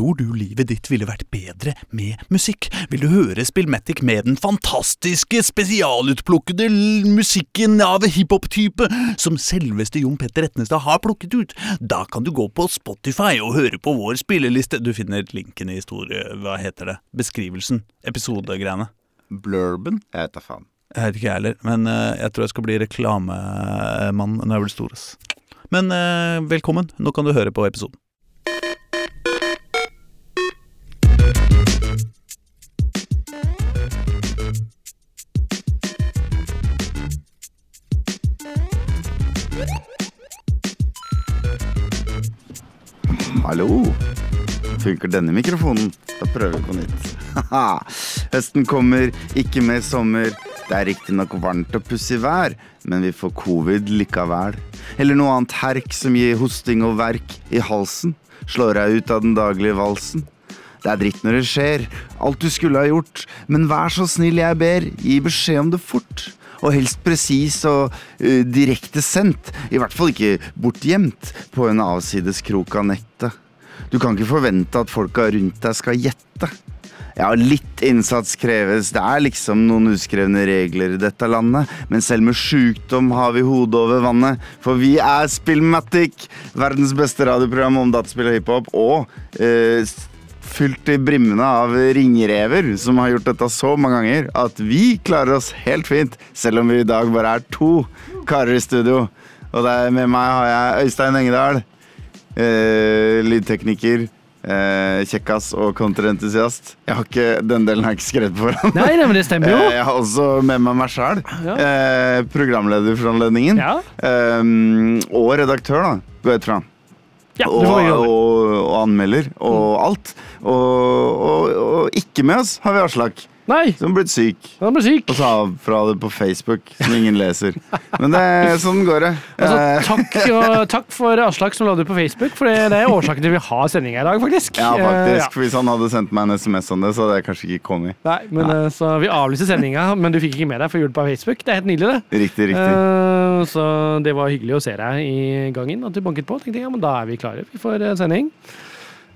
Tror du livet ditt ville vært bedre med musikk? Vil du høre Spillmatic med den fantastiske, spesialutplukkede musikken av hiphop-type som selveste Jon Petter Etnestad har plukket ut? Da kan du gå på Spotify og høre på vår spilleliste. Du finner linken i historie... Hva heter det? Beskrivelsen. Episodegreiene. Blurben? Jeg vet da faen. Jeg vet ikke jeg heller, men eh, jeg tror jeg skal bli reklamemann når jeg blir stor. Men eh, velkommen, nå kan du høre på episoden. Hallo? Funker denne mikrofonen? Da prøver vi på nytt. Høsten kommer, ikke mer sommer. Det er riktignok varmt og pussig vær, men vi får covid likevel. Eller noe annet herk som gir hosting og verk i halsen. Slår deg ut av den daglige valsen. Det er dritt når det skjer, alt du skulle ha gjort, men vær så snill, jeg ber, gi beskjed om det fort. Og helst presis og uh, direkte sendt, i hvert fall ikke bortgjemt på en avsides krok av nettet. Du kan ikke forvente at folka rundt deg skal gjette. Ja, litt innsats kreves, det er liksom noen uskrevne regler i dette landet, men selv med sjukdom har vi hodet over vannet, for vi er Spillmatic, verdens beste radioprogram om dataspill og hiphop, og eh, fylt i brimmene av ringrever som har gjort dette så mange ganger at vi klarer oss helt fint, selv om vi i dag bare er to karer i studio. Og der med meg har jeg Øystein Engedal, eh, lydtekniker, eh, kjekkas og kontraentusiast. Jeg har ikke, Den delen har jeg ikke skrevet på forhånd. Nei, nei, men det stemmer jo. Eh, Jeg har også med meg meg sjæl. Ja. Eh, programleder for anledningen. Ja. Eh, og redaktør, da, går jeg ut fra. Ja, Og, og, og anmelder og alt. Og, og, og ikke med oss har vi Aslak, Nei, som blitt syk. han ble syk. Og sa fra det på Facebook, som ingen leser. Men det, sånn går det. Altså, Eh, takk, og, takk for Aslak som la det på Facebook, for det, det er årsaken til vi har sending i dag, faktisk. ja, faktisk. faktisk. For Hvis han hadde sendt meg en SMS om det, så hadde jeg kanskje ikke kommet. Nei, men eh, Så vi avlyste sendinga, men du fikk ikke med deg for å gjøre det på Facebook. Det er helt nydelig, det. Riktig, riktig. Uh, så det var hyggelig å se deg i gangen, at du banket på. Tenkte jeg, ja, men da er vi klare for får sending.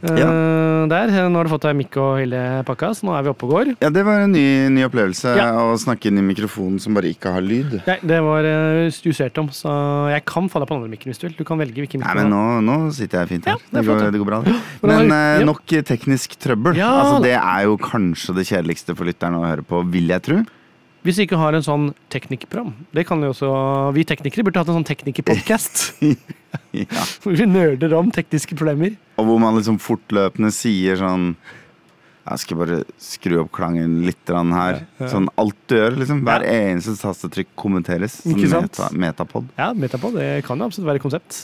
Eh, Der. Nå har du fått deg mikk og hele pakka, så nå er vi oppe og går. Ja, det var en ny, ny opplevelse Ja. å snakke inn i mikrofonen som bare ikke har lyd. Nei, det var uh, justert om, så jeg kan deg på den andre mikken hvis du vil. Du kan velge hvilken mikk Nei, men nå, nå sitter jeg fint her. Ja, det det, går, det. går bra. Men eh, ja. nok teknisk trøbbel. Ja, altså, det er jo kanskje det kjedeligste for lytterne å høre på, vil jeg tro. Hvis vi ikke har en sånn teknikkprogram Det kan jo også Vi teknikere burde hatt en sånn teknikerpodkast. Ja. hvor vi nerder om tekniske problemer. Og hvor man liksom fortløpende sier sånn Jeg skal bare skru opp klangen litt her. Sånn alt du gjør, liksom. Hver eneste tastetrykk kommenteres. Sånn meta, metapod. Ja, Metapod det kan jo absolutt være et konsept.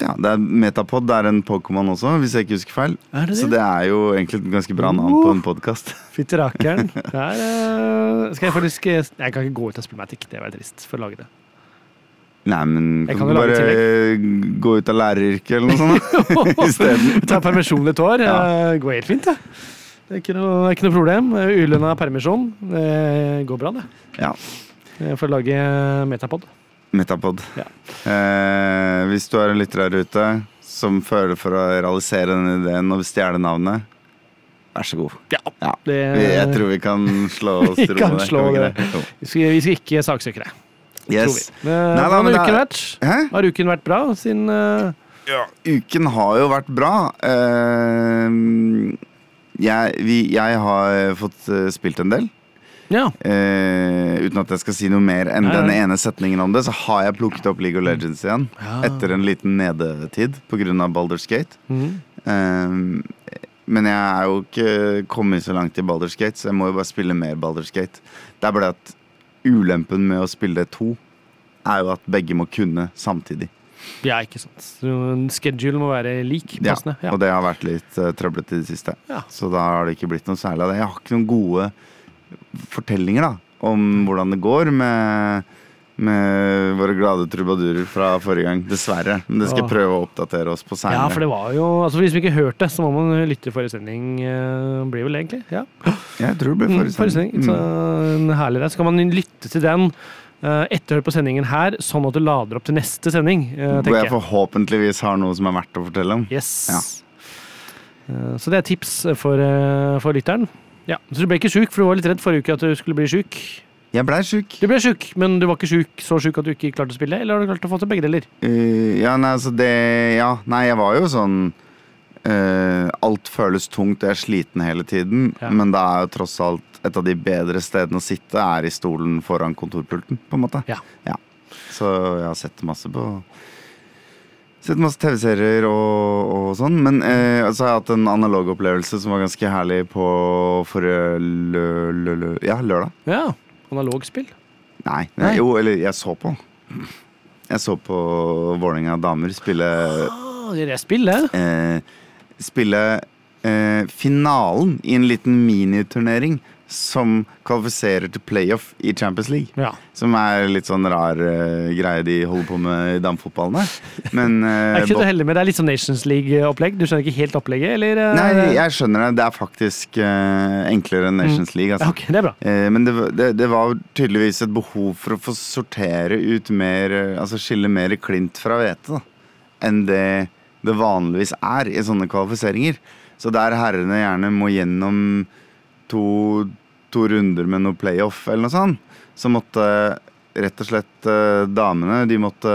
Ja, det er Metapod det er en Pokémon også, hvis jeg ikke husker feil. Er det Så det er jo egentlig et ganske bra navn på en podkast. Fytti rakeren. Der eh, skal jeg faktisk eh, Jeg kan ikke gå ut av Spillmatic. Det var trist for å lage det. Nei, men Jeg kan kan du bare gå ut av læreryrket eller noe sånt? Isteden. Ta permisjon et år. Ja. eh, Går helt fint, det. Det er ikke noe, ikke noe problem. Ulønna permisjon. Det går bra, det. Ja. Eh, For å lage Metapod. Metapod. Ja. Eh, hvis du er en lytter her ute som føler for å realisere den ideen og stjele navnet, vær så god. Ja. Ja. Det, Vi- Jeg tror vi kan slå oss til ro kan det. slå det. vi, skal, vi skal ikke saksøke det. Yes. Tror vi. Nei, da, men har uken vært? Har uken vært bra siden uh... Ja, uken har jo vært bra. Uh, jeg, vi, jeg har fått eh, spilt en del. Ja. Eh, uten at jeg skal si noe mer enn Nei, denne ene setningen om det, så har jeg plukket opp League of Legends igjen. Ja. Etter en liten nedetid pga. Baldur's Gate. Mhm. Eh, men jeg er jo ikke kommet så langt i Baldur's Gate, så jeg må jo bare spille mer Baldur's Gate. Det er bare at ulempen med å spille to er jo at begge må kunne samtidig. ja, ikke sant. Schedule må være lik. Ja, Ja. Og det har vært litt uh, trøblete i det siste. Ja. Så da har det ikke blitt noe særlig av det. Jeg har ikke noen gode fortellinger da om hvordan det går med, med våre glade trubadurer fra forrige gang. Dessverre. Men det skal jeg prøve å oppdatere oss på Ja, for det var jo altså Hvis vi ikke hørte det, så må man lytte forrige sending. eh, blir vel egentlig. Ja. jeg tror det blir Mm, forrige sending. sending. Så en herlig det. Så kan man lytte til den eh, etter å høre på sendingen her, sånn at du lader opp til neste sending. eh, Hvor jeg forhåpentligvis har noe som er verdt å fortelle om. Yes. Ja. Så det er tips for, for lytteren. Ja, Så du ble ikke sjuk, for du var litt redd forrige uke at du skulle bli sjuk. Jeg blei sjuk. Du ble sjuk, men du var ikke syk, så sjuk at du ikke klarte å spille? Eller har du klart å få til begge deler? Uh, ja, nei, altså det Ja, nei, jeg var jo sånn uh, Alt føles tungt, og jeg er sliten hele tiden. Ja. Men det er jo tross alt et av de bedre stedene å sitte, er i stolen foran kontorpulten, på en måte. Ja. Så jeg har sett masse på Sett masse TV-serier og, og sånn. Men eh, så har jeg hatt en analog opplevelse som var ganske herlig på forrige lø, lø, lø, ja, lørdag. Ja, Analogspill? Nei, Nei. Jo, eller jeg så på. Jeg så på Vålerenga damer spille Ah, det er spillet? eh, Spille eh, finalen i en liten miniturnering som kvalifiserer til playoff i Champions League. Ja. Som er litt sånn rar uh, greie de holder på med i damefotballen der. Men Jeg eh, er ikke så heldig med Det er litt sånn Nations League-opplegg. Du skjønner ikke helt opplegget, eller? Uh, Nei, jeg skjønner det. Det er faktisk eh, enklere enn Nations League. ja, okay, det er bra. Eh, Men det, det, det var tydeligvis et behov for å få sortere ut mer eh, Altså skille mer klint fra hvete da, enn det det vanligvis er i sånne kvalifiseringer. Så der herrene gjerne må gjennom to, to runder med noe playoff eller noe sånt, så måtte rett og slett eh, damene De måtte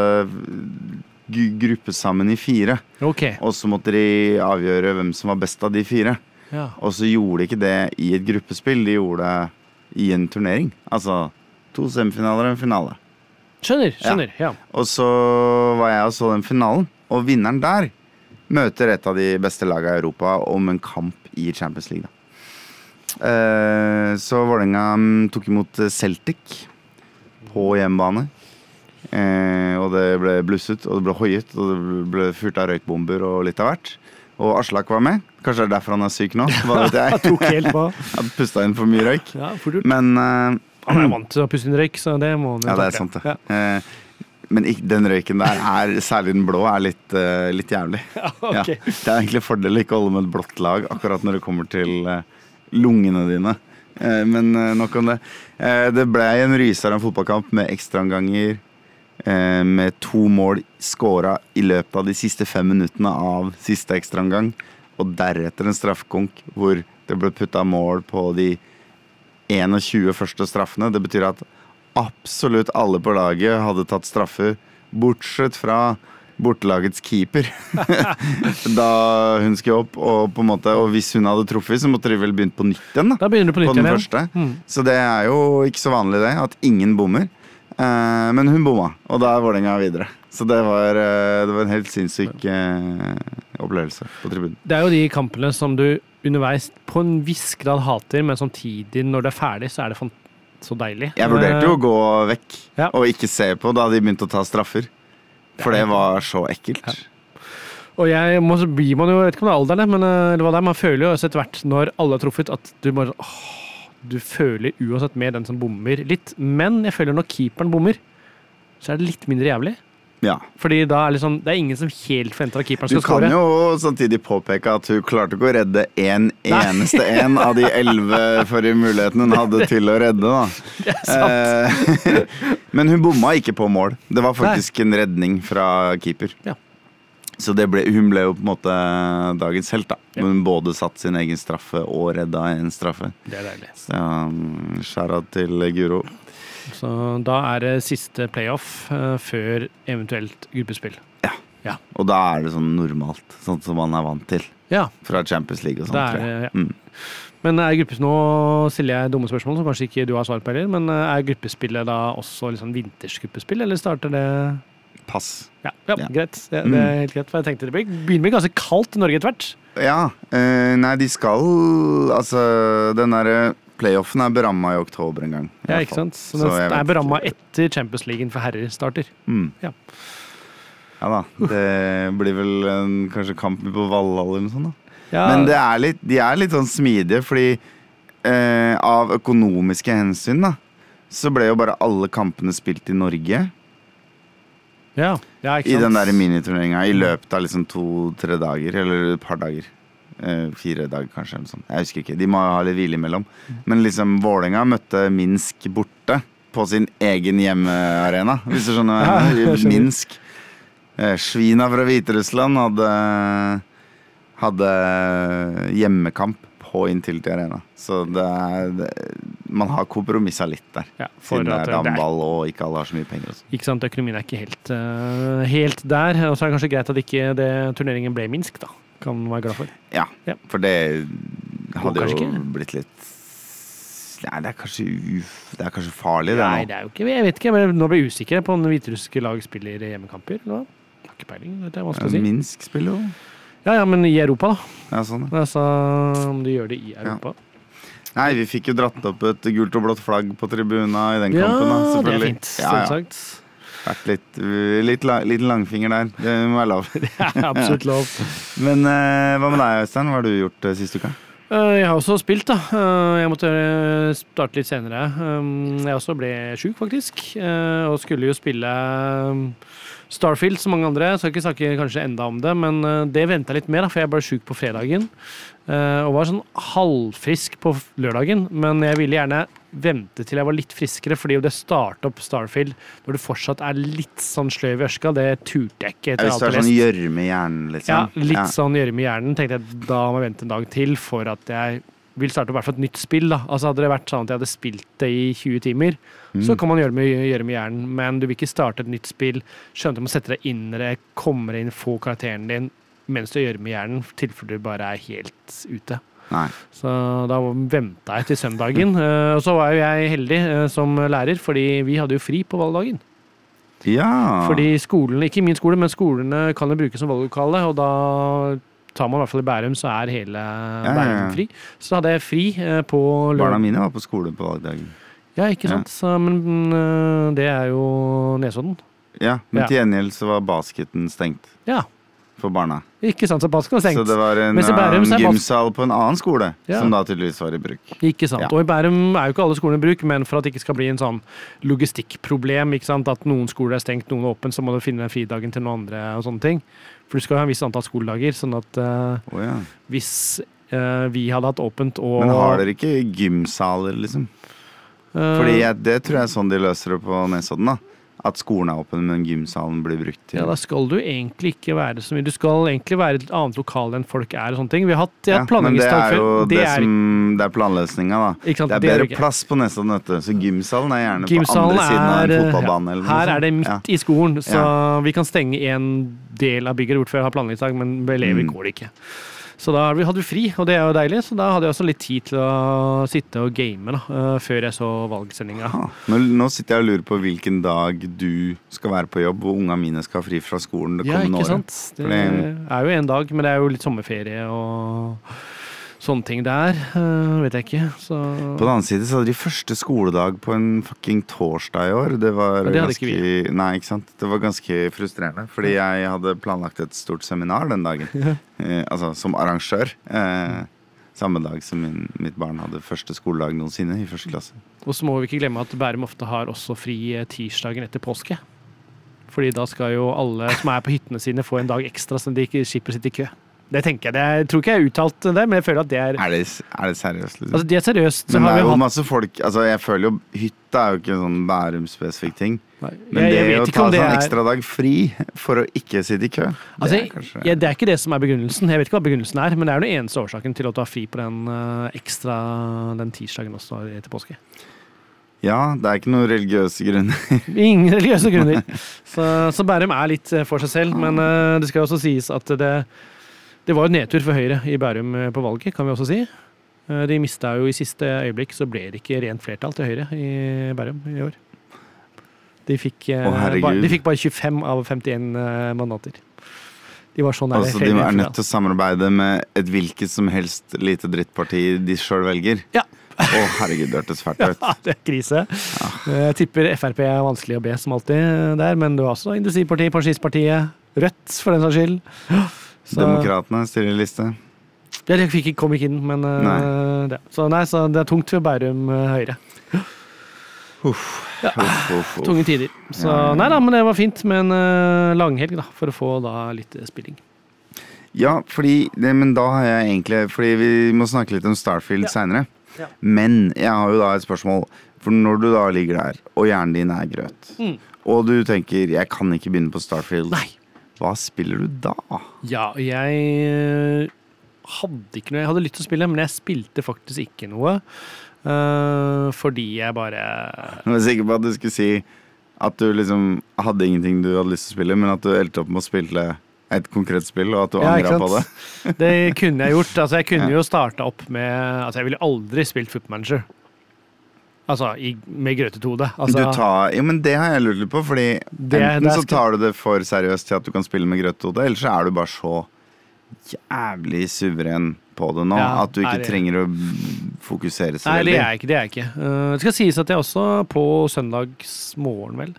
gruppe sammen i fire. Ok. Og så måtte de avgjøre hvem som var best av de fire. Ja. Og så gjorde de ikke det i et gruppespill, de gjorde det i en turnering. Altså to semifinaler og en finale. Skjønner. skjønner, ja. Og så var jeg og så den finalen, og vinneren der møter et av de beste lagene i Europa om en kamp i Champions League. Da. Eh, så Vålerenga mm, tok imot Celtic på hjemmebane. Eh, og det ble blusset, og det ble hoiet, og det ble fyrt av røykbomber og litt av hvert. Og Aslak var med. Kanskje det er derfor han er syk nå. Hva vet jeg. Tok helt på. Han pusta inn for mye røyk. Ja. Men eh, Han er vant til å puste inn røyk, så det må han jo Ja, det er sant, det. Ja. Eh, men den røyken der, er, særlig den blå, er litt, uh, litt jævlig. Ja, Ja. Det er egentlig fordel å ikke holde med et blått lag akkurat når det kommer til eh, lungene dine. Eh, men eh, nok om det. Eh, det ble en rysere fotballkamp med ekstraomganger. Med to mål skåra i løpet av de siste fem minuttene av siste ekstraomgang. Og deretter en straffekonk hvor det ble putta mål på de 21 første straffene. Det betyr at absolutt alle på laget hadde tatt straffer, bortsett fra bortelagets keeper. da hun skulle opp, og, på en måte, og hvis hun hadde truffet, så måtte de vel begynt på nytt igjen. da Da begynner du på på nytt den igjen. første. Mm. Så det er jo ikke så vanlig det, at ingen bommer. Eh, men hun bomma, og da er Vålerenga videre. Så det var, eh, det var en helt sinnssyk eh, opplevelse på tribunen. Det er jo de kampene som du underveis på en viss grad hater, men samtidig, når det er ferdig, så er det så deilig. Jeg vurderte jo å gå vekk Ja. og ikke se på da de begynte å ta straffer. For det var så ekkelt. Og jeg må, så blir man jo, jeg vet ikke om det er alderen, men eh, eller hva det er, man føler jo også etter hvert, når alle har truffet, at du bare åh, Du føler uansett med den som bommer litt. Men jeg føler når keeperen bommer, så er det litt mindre jævlig. Ja. Fordi da er liksom, det er ingen som helt forventer at keeperen Du kan score. jo samtidig påpeke at hun klarte ikke å redde en eneste en av de elleve forrige mulighetene hun hadde til å redde. da. Eh, Men hun bomma ikke på mål. Det var faktisk en redning fra keeper. Ja. Så det ble, hun ble jo på en måte dagens helt, da. Ja. Hun både satt sin egen straffe og redda en straffe. Det er deilig. Så um, skjæra til Guro. Så da er det siste playoff uh, før eventuelt gruppespill. Ja, Og da er det sånn normalt, sånn som man er vant til Ja, fra Champions League og sånn. tror jeg. Ja. Mm. Men er gruppes nå stiller jeg dumme spørsmål som kanskje ikke du har svar på heller. Men eh, er gruppespillet da også liksom vintersgruppespill, eller starter det Pass. Ja, ja, Ja. greit. Det, det er helt greit. For jeg tenkte det begynner å bli ganske kaldt i Norge etter hvert. Ja, eh, nei, de skal Altså, den derre playoffen er beramma i oktober en gang. Ja, ikke sant? Så Så den er beramma etter Champions League for herrer starter. Mm. Ja. Ja da. Det blir vel en, kanskje kamp på Valhall eller noe sånt. da. Ja, Men det er litt, de er litt sånn smidige, fordi eh, av økonomiske hensyn, da, så ble jo bare alle kampene spilt i Norge. ja, ja, ikke sant. I den der miniturneringa i løpet av liksom to-tre dager, eller et par dager. Eh, fire dager, kanskje. Eller sånn. Jeg husker ikke. De må ha litt hvile imellom. Men liksom Vålerenga møtte Minsk borte på sin egen hjemmearena, hvis du skjønner. Ja. Minsk. Eh, Svina fra Hviterussland hadde hadde hjemmekamp på Intility Arena. Så det er det, Man har kompromissa litt der. Ja, Siden det er er- og ikke alle har så mye penger. Også. Ikke sant, Økonomien er ikke helt, uh, helt der. Og så er det kanskje greit at ikke det, turneringen ble Minsk, da. Kan man være glad for. Ja, Ja. for det hadde jo ikke. blitt litt Nei, det er kanskje, uf, det er kanskje farlig, det Nei, det er jo ikke Jeg vet ikke, men nå ble jeg usikker på om hviterussiske lag spiller hjemmekamper. Hva? Har ikke peiling. Det er vanskelig å si. Minsk spiller jo Ja, ja, men i Europa, da. ja, sånn. ja. Altså, om de gjør det i Europa. Nei, vi fikk jo dratt opp et gult og blått flagg på tribuna i den Ja, kampen. da, det er fint. Ja, ja. Selvsagt. Vært litt, litt, litt langfinger der. Det må være lov. Det er absolutt lov. Men eh, hva med deg, Øystein? Hva har du gjort uh, siste uke, Eh, Jeg har også spilt, da. Eh, Jeg måtte eh, starte litt senere. Um, Jeg også ble sjuk, faktisk. eh, Og skulle jo spille um, Starfield som mange andre. Jeg skal ikke snakke kanskje enda om det, men eh, det venta litt mer, da, for jeg ble sjuk på fredagen. eh, Og var sånn halvfrisk på lørdagen, men jeg ville gjerne vente til jeg var litt friskere, fordi det starte opp Starfield når du fortsatt er litt sånn sløv i ørska, det turte jeg ikke. etter Hvis du er sånn gjørme i hjernen, Ja, litt litt sånn gjørme i hjernen. Tenkte jeg da må jeg vente en dag til for at jeg vil starte i hvert fall et nytt spill. da. Altså Hadde det vært sånn at jeg hadde spilt det i 20 timer, så kan man gjøre med, gjøre med hjernen, men du vil ikke starte et nytt spill, Skjønner du må sette deg inn i det, komme deg inn, få karakteren din mens du gjør med hjernen, tilfelle du bare er helt ute. Nei. Så da venta jeg til søndagen. eh, Og så var jo jeg heldig eh, som lærer, fordi vi hadde jo fri på valgdagen. Ja. Fordi skolene, ikke min skole, men skolene kan jo brukes som valglokale, og da tar man i hvert fall i Bærum, så er hele ja, ja. Bærum fri. Så da hadde jeg fri på på Barna lørdag. mine var på skole på valgdagen. Ja, ikke sant? Så, men eh, det er jo Nesodden. Ja, men Ja. til gjengjeld så var basketen stengt Ja, for barna. ikke sant? Så basken var Så det var en er bas- gymsal på en annen skole Ja. som da tydeligvis var i bruk. Ikke sant. Ja. Og i Bærum er jo ikke alle skolene i bruk, men for at det ikke skal bli en sånn logistikkproblem, ikke sant? at noen skoler er stengt, noen er åpne, så må du finne den fridagen til noen andre og sånne ting. For du skal jo ha en viss antall skoledager, sånn at uh, oh, ja. hvis uh, vi hadde hatt åpent og Men har dere ikke gymsaler, liksom? Uh, Fordi jeg, det tror jeg er sånn de løser det på Nesodden. da At skolen er åpen, men gymsalen blir brukt til Ja, da skal du egentlig ikke være så mye. Du skal egentlig være et annet lokale enn folk er og sånne ting. Vi har hatt, jeg har hatt men det er jo det, er, som Det er planløsninga, da. sant, Det er det er bedre plass på Nesodden, vet du. Så gymsalen er gjerne på Gymsalen andre siden av en fotballbane. Eller noe Her er det midt midt i skolen, så Ja. vi kan stenge en del av bygget bort før jeg har planleggingsdag, men elever Mm. går det ikke. Så da hadde vi- fri, og det er jo deilig. Så da hadde jeg også litt tid til å sitte og game da, eh, før jeg så valgsendinga. Nå, nå sitter jeg og lurer på hvilken dag du skal være på jobb, og unga mine skal ha fri fra skolen det Ja, kommende ikke året. sant. Det er jo en dag, men det er jo litt sommerferie og sånne ting der. Uh, vet jeg ikke. Så På den annen side så hadde de første skoledag på en fucking torsdag i år. Det var det ganske ikke Nei, ikke sant. Det var ganske frustrerende. Fordi jeg hadde planlagt et stort seminar den dagen. uh, altså som arrangør. Uh, samme dag som min, mitt barn hadde første skoledag noensinne, i første klasse. Og så må vi ikke glemme at Bærum ofte har også fri eh, tirsdagen etter påske. Fordi da skal jo alle som er på hyttene sine få en dag ekstra, så de ikke slipper å sitte i kø. Det tenker jeg. Jeg tror ikke jeg har uttalt det, men jeg føler at det er Er det, er det seriøst, liksom? Altså, det er seriøst. Så Men det er jo hatt masse folk Altså, jeg føler jo Hytta er jo ikke en sånn Bærum-spesifikk ting. Nei, Men jeg, jeg det å ta seg en er ekstra dag fri for å ikke sitte i kø, Altså, det er kanskje ja, det er ikke det som er begrunnelsen. Jeg vet ikke hva begrunnelsen er, men det er den eneste årsaken til å ta fri på den uh, ekstra den tirsdagen også etter påske. Ja, det er ikke noen religiøse grunner. Ingen religiøse grunner. Så, så Bærum er litt eh, for seg selv, men uh, det skal også sies at det, det var jo nedtur for Høyre i Bærum eh, på valget, kan vi også si. Eh, De mista jo i siste øyeblikk, så ble det ikke rent flertall til Høyre i Bærum i år. De fikk, oh, bare, de fikk bare 25 av 51 eh, mandater. De var så nære Altså, de er nødt til å samarbeide med et hvilket som helst lite drittparti de sjøl velger. Ja. Å, herregud, det hørtes fælt ut. Ja, det er krise. Jeg tipper Frp er vanskelig å be, som alltid eh, der, men du har også Industripartiet, Pensjonistpartiet, Rødt, for den saks skyld. Så- Demokratene stiller liste. Ja, de fikk kom ikke inn, men eh, Nei. Det. Så nei, så det er tungt ved Bærum eh, Høyre. Uff, uff, uff. Tunge tider. Så Ja, ja, ja. nei da, men det var fint med en uh, langhelg, da, for å få da litt spilling. Ja, fordi det, Men da har jeg egentlig Fordi vi må snakke litt om Starfield Ja. seinere. Ja. Men jeg har jo da et spørsmål. For når du da ligger der, og hjernen din er grøt, Mm. og du tenker 'jeg kan ikke begynne på Starfield', Nei. Hva spiller du da? Ja, jeg eh, hadde ikke noe Jeg hadde lyst til å spille, men jeg spilte faktisk ikke noe. Uh, fordi jeg bare Jeg var sikker på at du skulle si at du liksom hadde ingenting du hadde lyst til å spille, men at du endte opp med å spille et konkret spill, og at du Ja, angra på det. Det kunne jeg gjort. Altså, jeg kunne Ja. jo starta opp med Altså, jeg ville aldri spilt footmanager. Altså, i, med grøtetode. Altså, du tar, jo, men det har jeg lurt litt på, fordi Det- enten så tar du det for seriøst til at du kan spille med grøthode, eller så er du bare så jævlig suveren på det nå Ja, at du ikke trenger å fokusere så Nei, det er jeg ikke. Det er jeg ikke. Uh, det skal sies at jeg også på søndagsmorgen, vel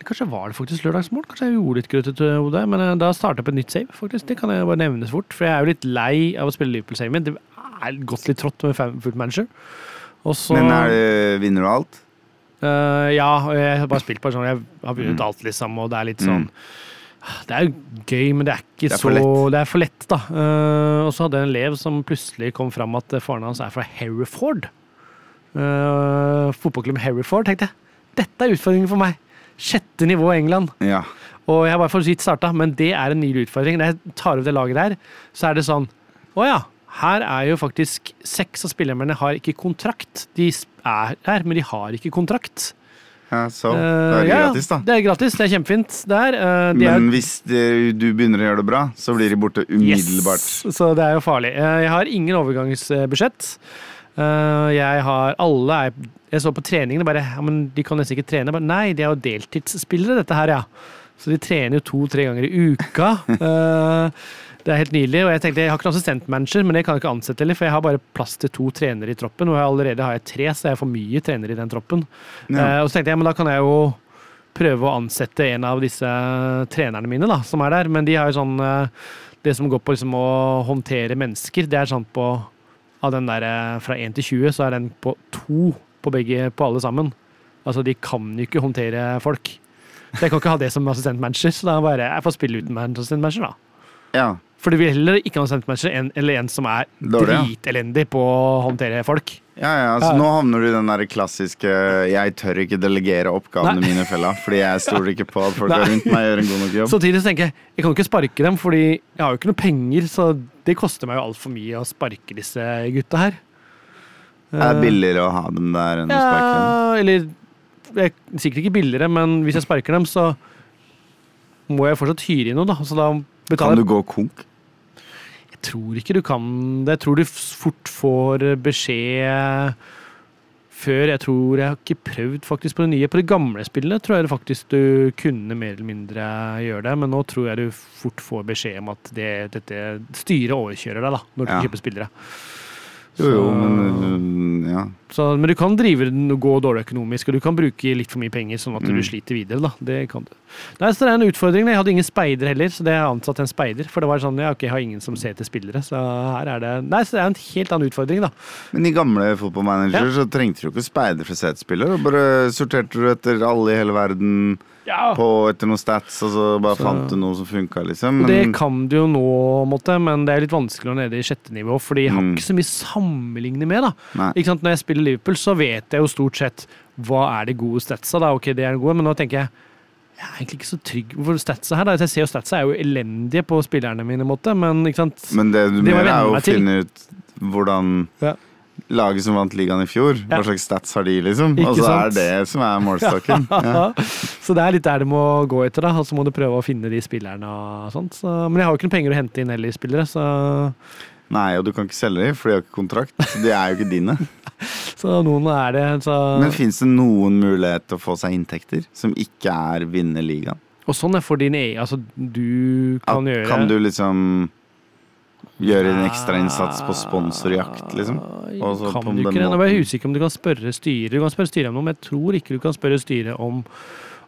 Kanskje var det faktisk lørdagsmorgen? Kanskje jeg gjorde litt grøtetode? Men uh, da starta jeg på et nytt save, faktisk. Det kan jeg bare nevne fort. For jeg er jo litt lei av å spille Liverpool-saven min. Det er gått litt trått med Foot Manager. Og så Men er det, vinner du alt? Uh, ja, jeg har bare spilt på sånn Jeg har vunnet Mm. alt, liksom, og det er litt sånn Mm. Det er jo gøy, men det er ikke Det er så lett. Det er for lett, da. Uh, og så hadde jeg en elev som plutselig kom fram at faren hans er fra Hereford. Uh, fotballklubben Hereford. Tenkte jeg, dette er utfordringen for meg! Sjette nivå i England. Ja. Og jeg har bare for så vidt starta, men det er en ny utfordring. Når jeg tar over det laget der, så er det sånn Å ja, her er jo faktisk seks av spillerne har ikke kontrakt. De er her, men de har ikke kontrakt. ja, så. Det Eh, er ja, gratis, da. Det er gratis, det er kjempefint. Det er, eh, de Men er, hvis det, du begynner å gjøre det bra, så blir de borte umiddelbart. Yes, så det er jo farlig. Eh, Jeg har ingen overgangsbudsjett. Eh, Jeg har alle er, Jeg så på treningene bare ja, men De kan nesten ikke trene. Bare, nei, de er jo deltidsspillere, dette her, ja. Så de trener jo to-tre ganger i uka. Det er helt nydelig. Og jeg tenkte, jeg har ikke assistentmanager, men det kan jeg ikke ansette heller, for jeg har bare plass til to trenere i troppen, og jeg allerede har jeg tre, så jeg har for mye trenere i den troppen. Ja. Uh, og så tenkte jeg, men da kan jeg jo prøve å ansette en av disse trenerne mine da, som er der. Men de har jo sånn uh, Det som går på liksom å håndtere mennesker, det er sånn på Av den der eh, fra 1 til 20, så er den på to på begge, på alle sammen. Altså, de kan jo ikke håndtere folk. Så jeg kan ikke ha det som assistentmanager, så da bare jeg får spille uten assistentmanager, da. Ja. For du vil heller ikke ha assistentmanager enn eller en som er Dårlig, ja. dritelendig på å håndtere folk. Ja, ja, altså Ja. Nå havner du i den der klassiske 'jeg tør ikke delegere oppgavene Nei. mine', fella. Fordi jeg stoler ikke på at folk Nei. rundt meg gjør en god nok jobb. Samtidig så tenker jeg jeg kan jo ikke sparke dem, fordi jeg har jo ikke noe penger, så det koster meg jo altfor mye å sparke disse gutta her. Det er billigere å ha dem der enn å sparke dem. Ja, eller jeg, Sikkert ikke billigere, men hvis jeg sparker dem, så må jeg fortsatt hyre inn noe, da. Så da Kan du gå konk? Jeg tror ikke du kan det. Jeg tror du fort får beskjed før. Jeg tror Jeg har ikke prøvd faktisk på det nye. På de gamle spillene tror jeg det faktisk du kunne mer eller mindre gjøre det, men nå tror jeg du fort får beskjed om at det, dette styret overkjører deg da, når du Ja. kjøper spillere. Jo, jo, men øh, ja. så, men du kan drive den og gå dårlig økonomisk, og du kan bruke litt for mye penger sånn at du Mm. sliter videre. da. Det kan du. Nei, så det er en utfordring. Jeg hadde ingen speider heller, så det har ansatt en speider. For det var sånn, ja, ok, jeg har ingen som ser til spillere, så her er det Nei, så det er en helt annen utfordring, da. Men i gamle fotballmanager så trengte du ikke speider for å se til og Bare sorterte du etter alle i hele verden Ja. på etter noen stats, og så bare Så- fant du noe som funka, liksom. Men... det kan du jo nå, måtte, men det er litt vanskelig å nede i sjette nivå, fordi jeg har Mm. ikke så mye sammenligne med. da. Når jeg spiller Liverpool, så vet jeg jo stort sett hva er de gode statsa. da, ok, det er de gode, Men nå tenker jeg jeg er egentlig ikke så trygg for statsa her. da. Jeg ser jo statsa er jo elendige på spillerne mine, måte, men ikke sant? Men det du mener, er jo å finne ut hvordan Ja. Laget som vant ligaen i fjor, hva slags stats har de, liksom? Ikke Og så er sant? det som er målstokken. Ja. Så det er litt der du må gå etter, da. Og så må du prøve å finne de spillerne og sånt. Så, men jeg har jo ikke noen penger å hente inn heller spillere, så, Nei, og du kan ikke selge dem, for de har ikke kontrakt. De er jo ikke dine. så noen er det. Så, Men fins det noen mulighet til å få seg inntekter som ikke er vinne ligaen? og sånn er for din egen Altså, du kan At- gjøre Kan du liksom gjøre en ekstrainnsats på sponsorjakt, liksom? Også kan du ikke det? Nå er jeg usikker om du kan spørre styret. Du kan spørre styret om noe, men jeg tror ikke du kan spørre styret om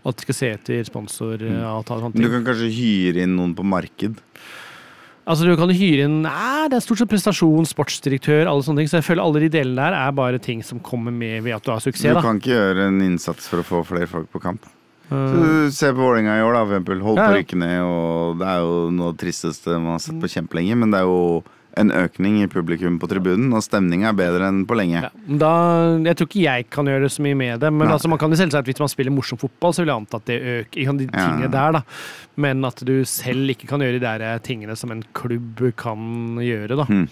at de skal se etter sponsoravtale. og sånne Du kan kanskje hyre inn noen på marked? Altså, du kan hyre inn Nei, det er stort sett prestasjon, sportsdirektør, alle sånne ting. Så jeg føler alle de delene der er bare ting som kommer med ved at du har suksess. Du da. kan ikke gjøre en innsats for å få flere folk på kamp. Uh, Se på Vålerenga i år, da, eksempel. Holdt Ja, på å rykke ned, og det er jo noe av det tristeste man har sett på kjempelenge, men det er jo en økning i publikum på tribunen, og stemninga er bedre enn på lenge. Ja. Da, jeg tror ikke jeg kan gjøre så mye med det, men altså, man kan jo selvsagt hvis man spiller morsom fotball, så vil jeg anta at det øker de Ja. tingene der, da. Men at du selv ikke kan gjøre de der tingene som en klubb kan gjøre, da. Hmm.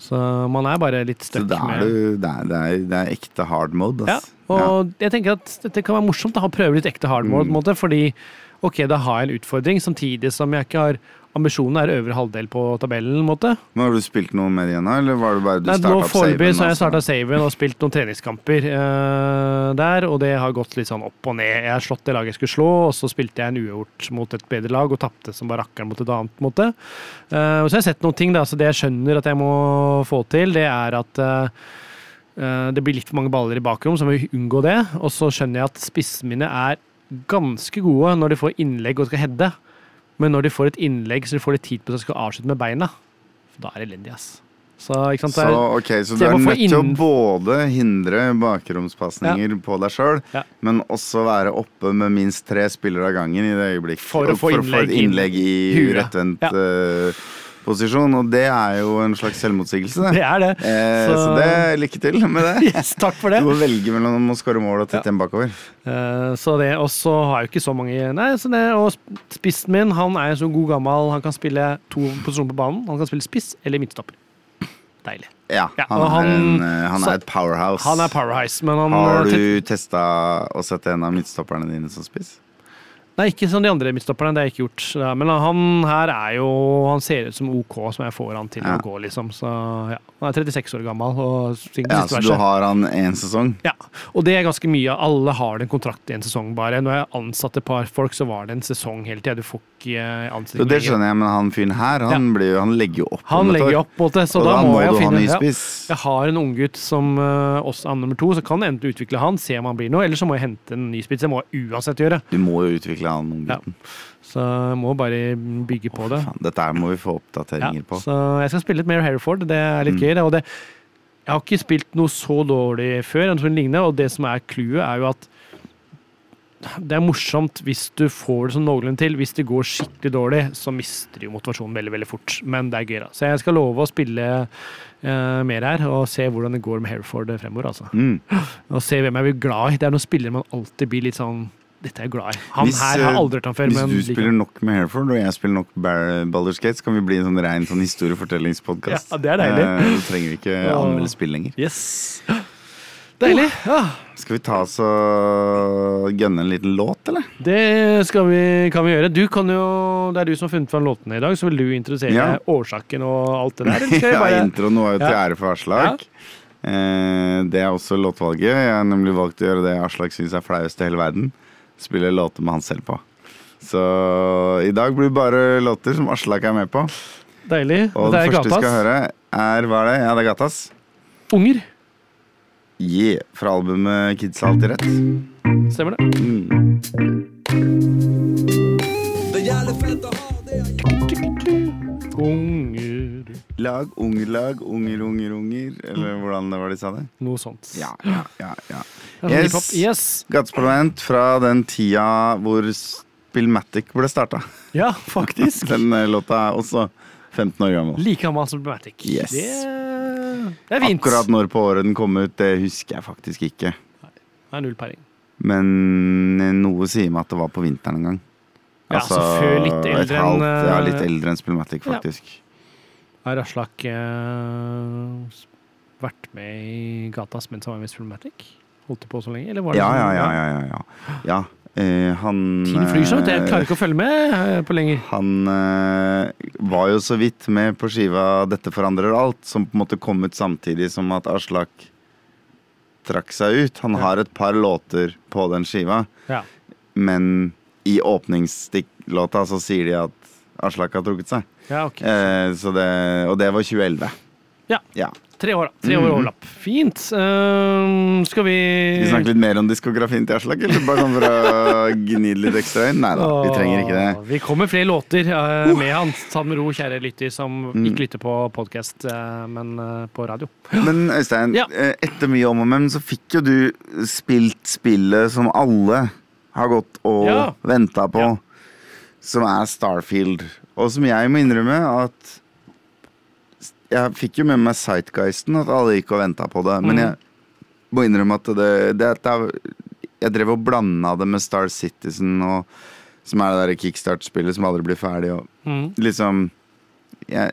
Så man er bare litt stuck med du, det, er, det, er, det er ekte hard mode. Ja, og og jeg tenker at dette kan være morsomt å prøve litt ekte hard mode, mm. fordi ok, da har jeg en utfordring, samtidig som jeg ikke har Ambisjonen er øvre halvdel på tabellen, måte. Men Har du spilt noe med det igjen, her? eller var det bare du starta opp Foreløpig har jeg saven, starta saven og spilt noen treningskamper uh, der, og det har gått litt sånn opp og ned. Jeg har slått det laget jeg skulle slå, og så spilte jeg en uavgjort mot et bedre lag og tapte som bare rakkeren mot et annet. måte. Uh, og så har jeg sett noen ting, da, så det jeg skjønner at jeg må få til, det er at eh, det blir litt for mange baller i bakrom, så må vi unngå det. Og så skjønner jeg at spissene mine er ganske gode når de får innlegg og skal heade. Men når de får et innlegg så de får litt tid på seg skal avslutte med beina, da er det elendig, ass. Så, ikke sant? Er- så så du er nødt til å både hindre bakromspasninger på deg sjøl, Ja. men også være oppe med minst tre spillere av gangen i det øyeblikk. For å få et innlegg inn innlegg i rettvendt Ja. eh, posisjon. Og det er jo en slags selvmotsigelse, det. Det er det. Eh, så... Så- det lykke til med det. Yes, takk for det. Du må velge mellom å skåre mål og tette Ja. bakover. Eh, så det, Og så har jeg jo ikke så mange Nei, så det, og spissen min han er så god gammel. Han kan spille to posisjoner på banen. Han kan spille spiss eller midtstopper. Deilig. Ja, Ja, han, er, en, eh, han er et powerhouse. Han er powerhouse, men han Har du testa å sette en av midtstopperne dine som spiss? Nei, ikke som de andre midtstopperne. Det har jeg ikke gjort. Ja, Men han her er jo Han ser ut som OK som jeg får han til Ja. å gå, liksom. Så ja. Han er 36 år gammel og Ja, så du har han én sesong? Ja, og det er ganske mye. Alle har en kontrakt i en sesong bare. Når jeg ansatte et par folk, så var det en sesong hele tida. Du får ikke ansikt det skjønner jeg, men han fyren her, han, blir, han legger jo opp. Han legger opp på det, så og da, da må må jeg ha finne ny ja. Jeg har en unggutt som uh, også er nummer to, så kan jeg enten utvikle han, se om han blir noe, eller så må jeg hente en ny spiss. Det må jeg uansett gjøre. Du må jo utvikle han unggutten. Så jeg må bare bygge på det. Faen, Dette må vi få Ja, oppdateringer på. så jeg skal spille litt mer Hereford. Det er litt Mm. gøy. Det, og det, jeg har ikke spilt noe så dårlig før, lignende, og det som er clouet, er jo at det er morsomt hvis du får det som noenlunde til. Hvis det går skikkelig dårlig, så mister du motivasjonen veldig veldig fort. Men det er gøy, da. Så jeg skal love å spille uh, mer her, og se hvordan det går med Hereford fremover. altså. Mm. Og se hvem jeg blir glad i. Det er noen spillere man alltid blir litt sånn Dette er jeg glad i. Han Hvis, her har aldri hørt han før. Hvis du spiller nok med Hereford, og jeg spiller nok Baldur's Gate, så kan vi bli en sånn rein sånn historiefortellingspodkast. Ja, det er deilig. Eh, Da trenger vi ikke anmelde spill lenger. Yes. Deilig. Ja. Skal vi ta oss og gønne en liten låt, eller? Det vi, kan vi gjøre. Du kan jo, Det er du som har funnet fram låtene i dag, så vil du introdusere Ja. årsaken og alt det der? Vi Ja, bare introen var jo til ære for Aslak. Eh, det er også låtvalget. Jeg har nemlig valgt å gjøre det Aslak syns er flauest i hele verden. Spille låter med han selv på. Så i dag blir det bare låter som Aslak er med på. Deilig. Og det det første vi skal høre, er Hva er det? Ja, det er Gatas. Unger. Yeah, fra albumet Kids har alltid rett. Stemmer det. Mm. Unger Lag, ungelag, unger, unger, unger. Eller hvordan det var de sa det? Noe sånt. Ja, ja, ja. ja. Yes. Yes. Gateparlament fra den tida hvor Spillmatic ble starta. Ja, faktisk. Den eh, låta er også 15 år gammel. Like gammel som Spillmatic. Yes. Det, det er fint. Akkurat når på året den kom ut, det husker jeg faktisk ikke. Nei, Det er null peiling. Men eh, noe sier meg at det var på vinteren en gang. Ja, så før litt eldre enn, Ja, litt eh, eldre enn Spillmatic, ja. Har Aslak uh, vært med i Gatas mens han var med i Filmatic? Holdt det på så lenge? Eller var det Ja, ja, ja. ja, ja, ja. eh, han Tiden flyr så, vet. Jeg eh, klarer ikke å følge med eh, på lenger. Han eh, var jo så vidt med på skiva 'Dette forandrer alt', som på en måte kom ut samtidig som at Aslak trakk seg ut. Han Ja. har et par låter på den skiva, Ja. men i åpningsstikklåta så sier de at Aslak har trukket seg. Ja, okay. Eh, så det, og det var 2011. Ja. ja. Tre år, da. Tre år Mhm. overlapp. Fint. Eh, skal vi Skal vi snakke litt mer om diskografien til Aslak, eller bare sånn for å gni litt ekstra inn? Nei da, vi trenger ikke det. Vi kommer flere låter uh, med han. Ta med ro, kjære lytter som Mm. ikke lytter på podkast, men eh, på radio. Men Øystein, Ja. eh, etter mye om og men så fikk jo du spilt spillet som alle har gått og Ja. venta på, Ja. som er Starfield. Og som jeg må innrømme at jeg fikk jo med meg Sightgeisten, at alle gikk og venta på det. Men Mm. jeg må innrømme at det, det, det Jeg drev og blanda det med Star Citizen, og, som er det der kickstart-spillet som aldri blir ferdig. Og Mm. liksom jeg,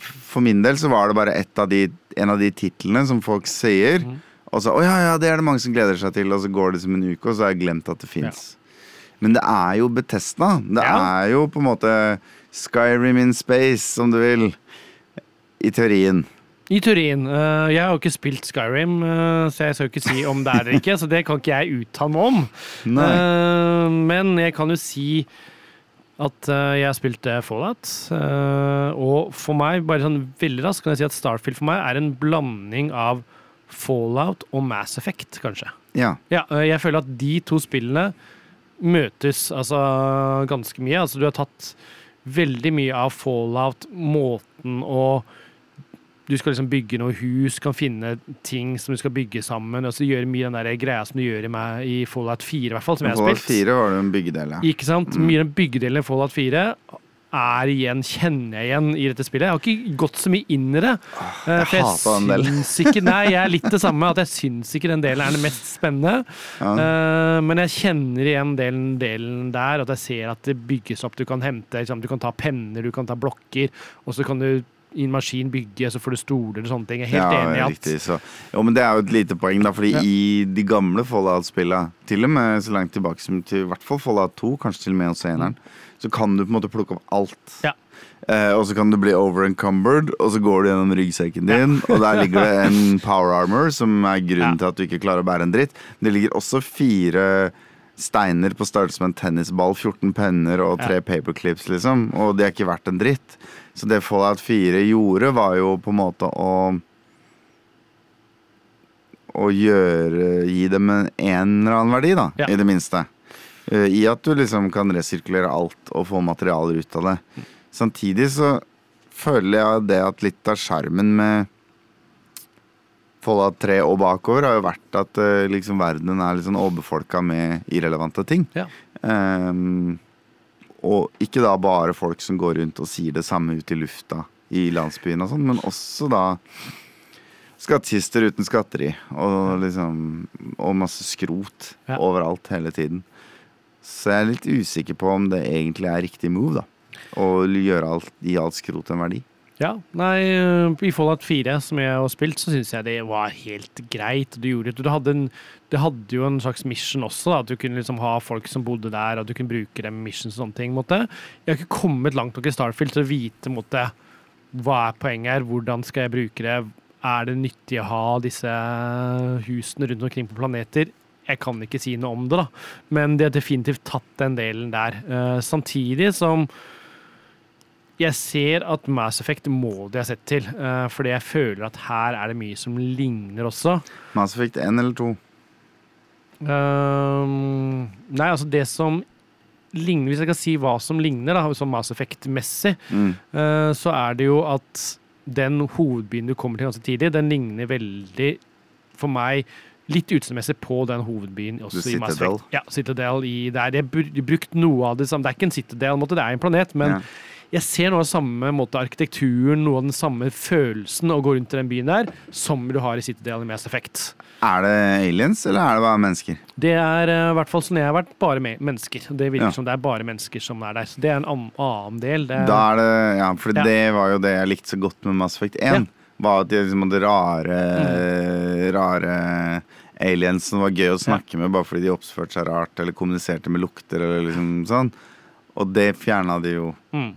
For min del så var det bare av de, en av de titlene som folk sier. Mm. Og så, å ja, ja, det er det mange som gleder seg til, og så går det som en uke, og så har jeg glemt at det fins. Men det er jo Betesta. Det Ja. er jo på en måte Skyrim in space, som du vil. I teorien. I teorien. eh, jeg har jo ikke spilt Skyrim, eh, så jeg skal jo ikke si om det er eller ikke. Så det kan ikke jeg uttale meg om. Nei. Eh, men jeg kan jo si at jeg har spilt eh, Fallout. og for meg, bare sånn veldig raskt, kan jeg si at Starfield for meg er en blanding av Fallout og Mass Effect, kanskje. Ja. Ja, jeg føler at de to spillene møtes altså ganske mye. Altså du har tatt veldig mye av Fallout, måten å du skal liksom bygge noe hus, kan finne ting som du skal bygge sammen. og så gjøre mye den der greia som du gjør i, meg, i Fallout 4, i hvert fall, som jeg har spilt. Fallout 4 var det en byggedel, ja. Ikke sant? Mye av den byggedelen i Fallout 4 er igjen, kjenner jeg igjen i dette spillet. Jeg har ikke gått så mye inn i det. eh, jeg for jeg hater del. ikke Nei, jeg er litt det samme, at jeg syns ikke den delen er den mest spennende. Ja. Eh, men jeg kjenner igjen delen, delen der, at jeg ser at det bygges opp. Du kan hente, liksom, du kan ta penner, du kan ta blokker, og så kan du i en maskin bygge, så får du stoler og sånne ting. Jeg er helt ja, enig i at riktig, så. Jo, men det er jo et lite poeng, da, fordi Ja. i de gamle Fallout-spillene, til og med så langt tilbake som til i hvert fall Fallout 2, kanskje til og med også eneren, så kan du på en måte plukke opp alt. Ja. Eh, og så kan du bli overencumbered, og så går du gjennom ryggsekken din, og der ligger det en power armor, som er grunnen Ja. til at du ikke klarer å bære en dritt. Det ligger også fire steiner på størrelse med en tennisball, 14 penner og tre Ja. paperclips, liksom. Og det er ikke verdt en dritt. Så det Fallout 4 gjorde, var jo på en måte å Å gjøre Gi dem en, en eller annen verdi, da. Ja. I det minste. Eh, I at du liksom kan resirkulere alt og få materialer ut av det. Samtidig så føler jeg det at litt av skjermen med Fallout 3 og bakover har jo vært at eh, liksom verdenen er litt sånn overbefolka med irrelevante ting. Ja. Um, og ikke da bare folk som går rundt og sier det samme ut i lufta i landsbyen og sånn, men også da skattkister uten skatteri og liksom Og masse skrot Ja. overalt hele tiden. Så jeg er litt usikker på om det egentlig er riktig move, da. Å gjøre alt, gi alt skrot en verdi. Ja, nei, øh, I Fallout 4, som jeg har spilt, så syns jeg det var helt greit. Du, gjorde, det. du hadde, en, du hadde jo en slags mission også, da, at du kunne liksom ha folk som bodde der, og du kunne bruke dem i missions og sånne ting. Måtte. Jeg har ikke kommet langt nok i Starfield til å vite måtte, hva er poenget her, hvordan skal jeg bruke det, er det nyttig å ha disse husene rundt omkring på planeter? Jeg kan ikke si noe om det, da, men de har definitivt tatt den delen der. Uh, samtidig som jeg ser at Mass Effect må de ha sett til, Uh, fordi jeg føler at her er det mye som ligner også. Mass Effect 1 eller 2? Uh, nei, altså det som ligner Hvis jeg kan si hva som ligner, da, som Mass Effect-messig, Mm. uh, så er det jo at den hovedbyen du kommer til ganske tidlig, den ligner veldig, for meg, litt utseendemessig på den hovedbyen også i Mass Effect. Ja, Citadel i der. De har brukt noe av det samme. Det er ikke en Citadel, måte, det er en planet, men Ja. jeg ser noe av samme måte arkitekturen, noe av den samme følelsen å gå rundt i den byen der, som du har i Citadel i Mass Effect. Er det aliens, eller er det bare mennesker? Det er eh, i hvert fall sånn jeg har vært, bare me mennesker. Det virker Ja. som det er bare mennesker som er der. Så det er en annen del. Er, Da er det, ja, for Ja. det var jo det jeg likte så godt med Mass Effect 1. Var at de liksom hadde rare, Mm. rare aliens som var gøy å snakke med bare fordi de oppførte seg rart eller kommuniserte med lukter eller liksom sånn. Og det fjerna de jo mm.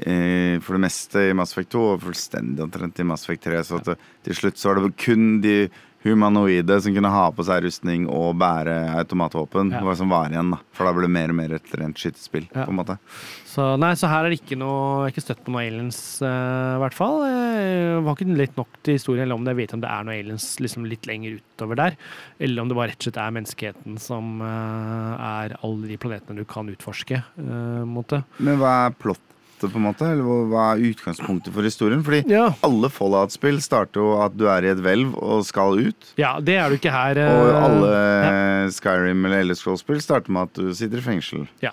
Eh, for det meste i Mass Effect 2 og fullstendig omtrent i Mass Effect 3. Så at det, til slutt så var det kun de humanoide som kunne ha på seg rustning og bære automatvåpen, Ja. var som var igjen. da For da ble det mer og mer et rent skytespill. Ja. på en måte Så, nei, så her er det ikke noe Jeg har ikke støtt på noen aliens, eh, i hvert fall. Jeg var ikke litt nok til historien, eller om jeg vet om det er noen aliens liksom litt lenger utover der. Eller om det bare rett og slett er menneskeheten som uh, er alle de planetene du kan utforske. Uh, måte. Men hva er plottet, på en måte? Eller hva- er utgangspunktet for historien? Fordi Ja. alle Fallout-spill starter jo at du er i et hvelv og skal ut. ja, det er du ikke her. eh, Og alle Skyrim eller Elder Scrolls-spill starter med at du sitter i fengsel. Ja.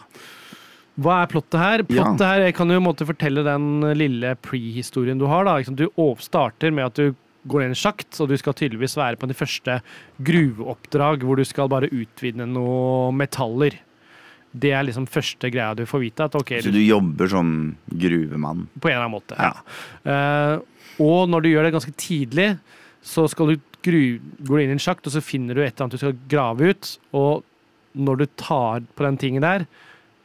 Hva er plottet her? Ja. Plottet her, Jeg kan jo en måte fortelle den lille prehistorien du har. da. Du starter med at du går ned i en sjakt, og du skal tydeligvis være på de første gruveoppdrag hvor du skal bare utvinne noen metaller. Det er liksom første greia du får vite. at okay, Så du jobber som gruvemann? På en eller annen måte. Ja. Uh, og når du gjør det ganske tidlig, så skal du gru, går du inn i en sjakt, og så finner du et eller annet du skal grave ut. Og når du tar på den tingen der,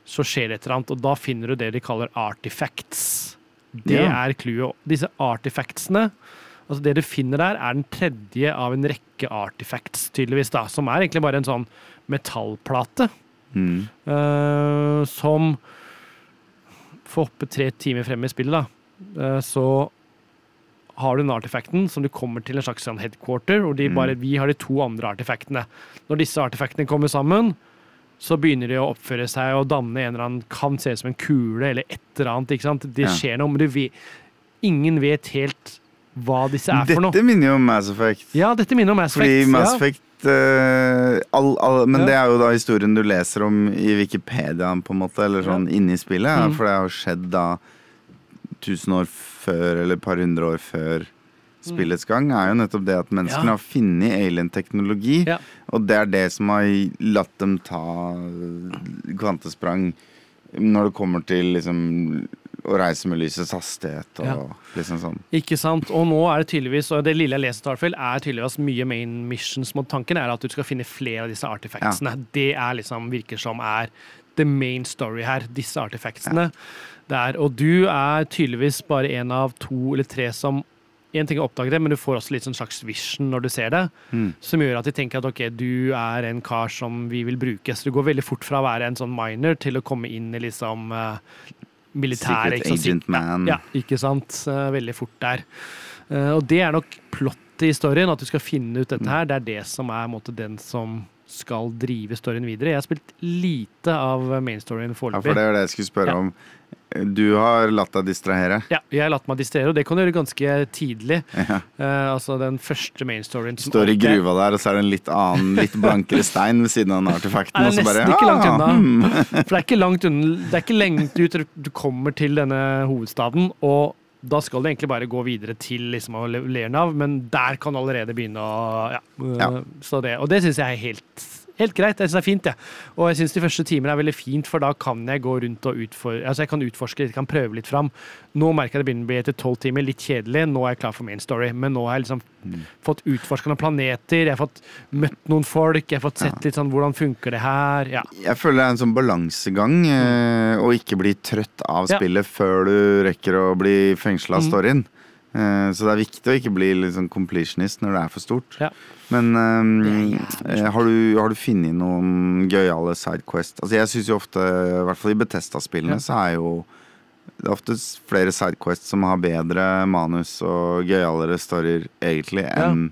så skjer det et eller annet, og da finner du det de kaller artifacts. Det Ja. er clouet. Disse artifactsene Altså Det du finner der, er den tredje av en rekke artifacts, tydeligvis, da, som er egentlig bare en sånn metallplate. Mm. Uh, som får hoppe tre timer frem i spillet, da. uh, så har du den artefakten som du kommer til en slags sånn headquarter, og Mm. bare, vi har de to andre artefaktene. Når disse artefaktene kommer sammen, så begynner de å oppføre seg og danne en eller annen Kan se ut som en kule eller et eller annet. ikke sant? Det Ja. skjer noe, men du vet, ingen vet helt hva disse er for noe. Dette minner jo om Mass Effect. Ja, dette minner om Mass Fordi Effect. Mass ja. Effect uh, all, all, Men Ja. det er jo da historien du leser om i Wikipedia, på en måte, eller sånn inni spillet. Mm. For det har skjedd da tusen år før, eller et par hundre år før spillets gang, er jo nettopp det at menneskene Mm. Ja. har funnet alien-teknologi. Ja. Og det er det som har latt dem ta kvantesprang når det kommer til liksom å reise med lysets hastighet og Ja. liksom sånn. Ikke sant? Og nå er det tydeligvis, og det lille jeg leser, Starfield, er tydeligvis mye main missions mot tanken er at du skal finne flere av disse artefactsene. Det er liksom, virker som er the main story her, disse artifactsene. Ja. Der, og du er tydeligvis bare en av to eller tre som en ting er å oppdage det, men du får også litt sånn slags vision når du ser det, Mm. som gjør at de tenker at ok, du er en kar som vi vil bruke. Så du går veldig fort fra å være en sånn miner til å komme inn i liksom militæret. Secret ikke sant? Agent Man. Ja, ikke sant. Eh, veldig fort der. Eh, og det er nok plottet i storyen, at du skal finne ut Mm. dette her. Det er det som er måte, den som skal drive storyen videre. Jeg har spilt lite av mainstoryen Ja, for det er det jeg skulle spørre Ja. Du har latt deg distrahere. Ja, jeg har latt meg distrahere, og det kan du gjøre ganske tidlig. Ja. Uh, altså den første main storyen. som Står i gruva der, og så er det en litt annen, litt blankere stein ved siden av den artefakten. Det Er nesten bare, ikke langt ah, unna. hmm. For det er ikke langt unna Det er ikke lenge ut du kommer til denne hovedstaden, og da skal du egentlig bare gå videre til liksom Lernav, men der kan du allerede begynne å Ja. Ja. Så det, og det syns jeg er helt Helt greit. Jeg synes det er fint, jeg. Og jeg syns de første timene er veldig fint, for da kan jeg gå rundt og utfor, altså jeg kan utforske litt, kan prøve litt fram. Nå merker jeg det begynner å bli etter tolv timer litt kjedelig. Nå er jeg klar for main story, men nå har jeg liksom Mm. fått utforska noen planeter, jeg har fått møtt noen folk, jeg har fått sett litt sånn hvordan funker det her. Ja. Jeg føler det er en sånn balansegang eh, å ikke bli trøtt av Ja. spillet før du rekker å bli fengsla av Mhm. storyen. Eh, så det er viktig å ikke bli litt sånn completionist når det er for stort. Ja. Men um, eh, har, du, har du funnet noen gøyale sidequest? Altså jeg syns jo ofte, i hvert fall i Betesta-spillene, Ja. så er jo det er ofte flere sidequests som har bedre manus og gøyalere storyer, egentlig, enn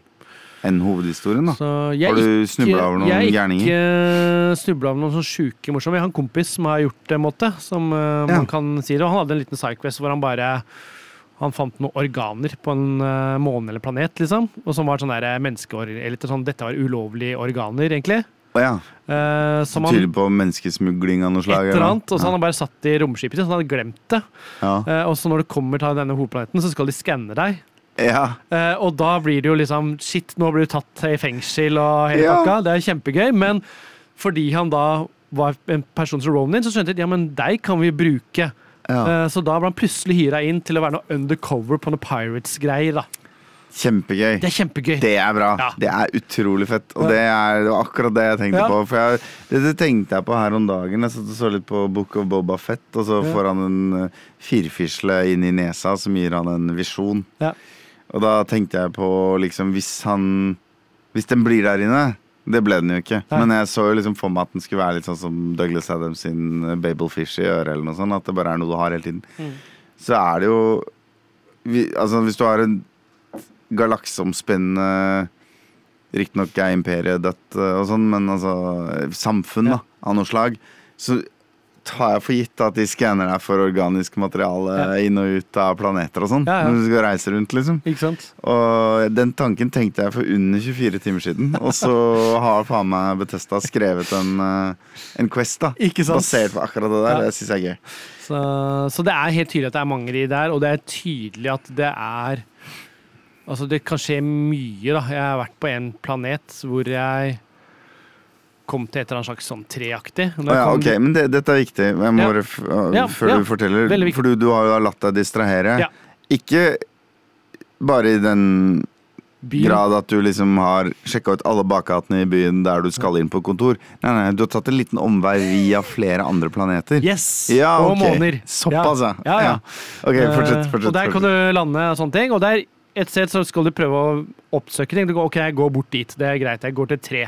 enn hovedhistorien. da Har du snubla over noen jeg gærninger? Jeg ikke snubla over noen sånn sjuke morsomme. Jeg har en kompis som har gjort det, måte, som eh, Ja. man kan si det. Og han hadde en liten sidequest hvor han bare han fant noen organer på en eh, måne eller planet, liksom. Og som var sånn der menneskeor... Eller sånn, dette var ulovlige organer, egentlig. Oh, ja. Uh, som han Tyder på menneskesmugling av noe et slag? eller annet, og så ja. han bare satt i romskipet sitt, så han hadde glemt det. Ja. Uh, og så når du kommer til denne hovedplaneten, så skal de skanne deg. ja. Uh, og da blir det jo liksom Shit, nå blir du tatt i fengsel og hele Ja. pakka. Det er kjempegøy. Men fordi han da var en person som Ronin, så skjønte jeg at ja, men deg kan vi bruke. Ja. Eh, så da ble han plutselig hyra inn til å være noe undercover på noe Pirates-greier. da. Kjempegøy. Det er kjempegøy. Det er bra. Ja. Det er utrolig fett. Og det er det var akkurat det jeg tenkte Ja. på. For jeg, det, tenkte jeg på her om dagen. Jeg satt og så litt på Book of Boba Fett, og så Ja. får han en uh, firfisle inn i nesa som gir han en visjon. Ja. Og da tenkte jeg på liksom Hvis han Hvis den blir der inne det ble den jo ikke. Nei. Men jeg så jo liksom for meg at den skulle være litt sånn som Douglas Adams sin uh, Babelfish i øret. eller noe sånt At det bare er noe du har hele tiden. Mm. Så er det jo Altså Hvis du har en galakseomspennende Riktignok er imperiet dødt uh, og sånn, men altså samfunn da, av noe slag. Så tar jeg for gitt at de skanner deg for organisk materiale Ja. inn og ut av planeter og sånn. Ja, ja. Når du skal reise rundt, liksom. Ikke sant? Og den tanken tenkte jeg for under 24 timer siden. Og så har faen meg Betesta skrevet en, en Quest da Ikke sant? basert på akkurat det der. Det syns jeg er gøy. Så, så det er helt tydelig at det er mange de der, og det er tydelig at det er Altså, det kan skje mye, da. Jeg har vært på en planet hvor jeg kom til et eller annet slags sånn treaktig. Å ja, ok, Men det, dette er viktig. Jeg må bare Ja, før ja. du forteller. For du, du har jo latt deg distrahere. Ja. Ikke bare i den Byen. grad at du liksom har sjekka ut alle bakgatene i byen der du skal inn på kontor. Nei, nei, du har tatt en liten omvei via flere andre planeter. Yes! Ja, Og ok. måner. Såpass, ja. ja. ja. Ok, fortsett. Eh, fortsett, og der kan du lande og sånne ting. Og der et sted så skal du prøve å oppsøke ting. Du går, ok, jeg går bort dit. Det er greit. Jeg går til tre.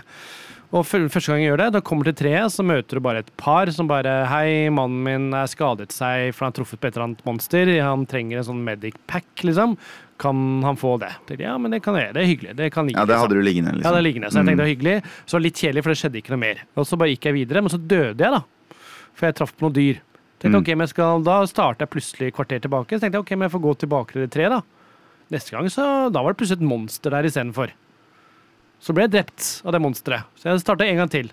Og første gang jeg gjør det, da kommer til treet, så møter du bare et par som bare Hei, mannen min er skadet seg for han har truffet på et eller annet monster. Han trenger en sånn medic pack, liksom. Kan han få det? Tenkte, ja, men det kan jeg. Det er hyggelig. Det kan ligge. Ja, det liksom. hadde du liggende, Liksom. Ja, liksom. det er liggende, så jeg tenkte det var hyggelig. Så litt kjedelig, for det skjedde ikke noe mer. Og så bare gikk jeg videre, men så døde jeg, da. For jeg traff på noen dyr. Tenkte, Mm. ok, men jeg skal, Da startet jeg plutselig et kvarter tilbake. Så tenkte jeg ok, men jeg får gå tilbake til det treet, da. Neste gang så Da var det plutselig et monster der istedenfor. Så ble jeg drept av det monsteret. Så jeg starta en gang til.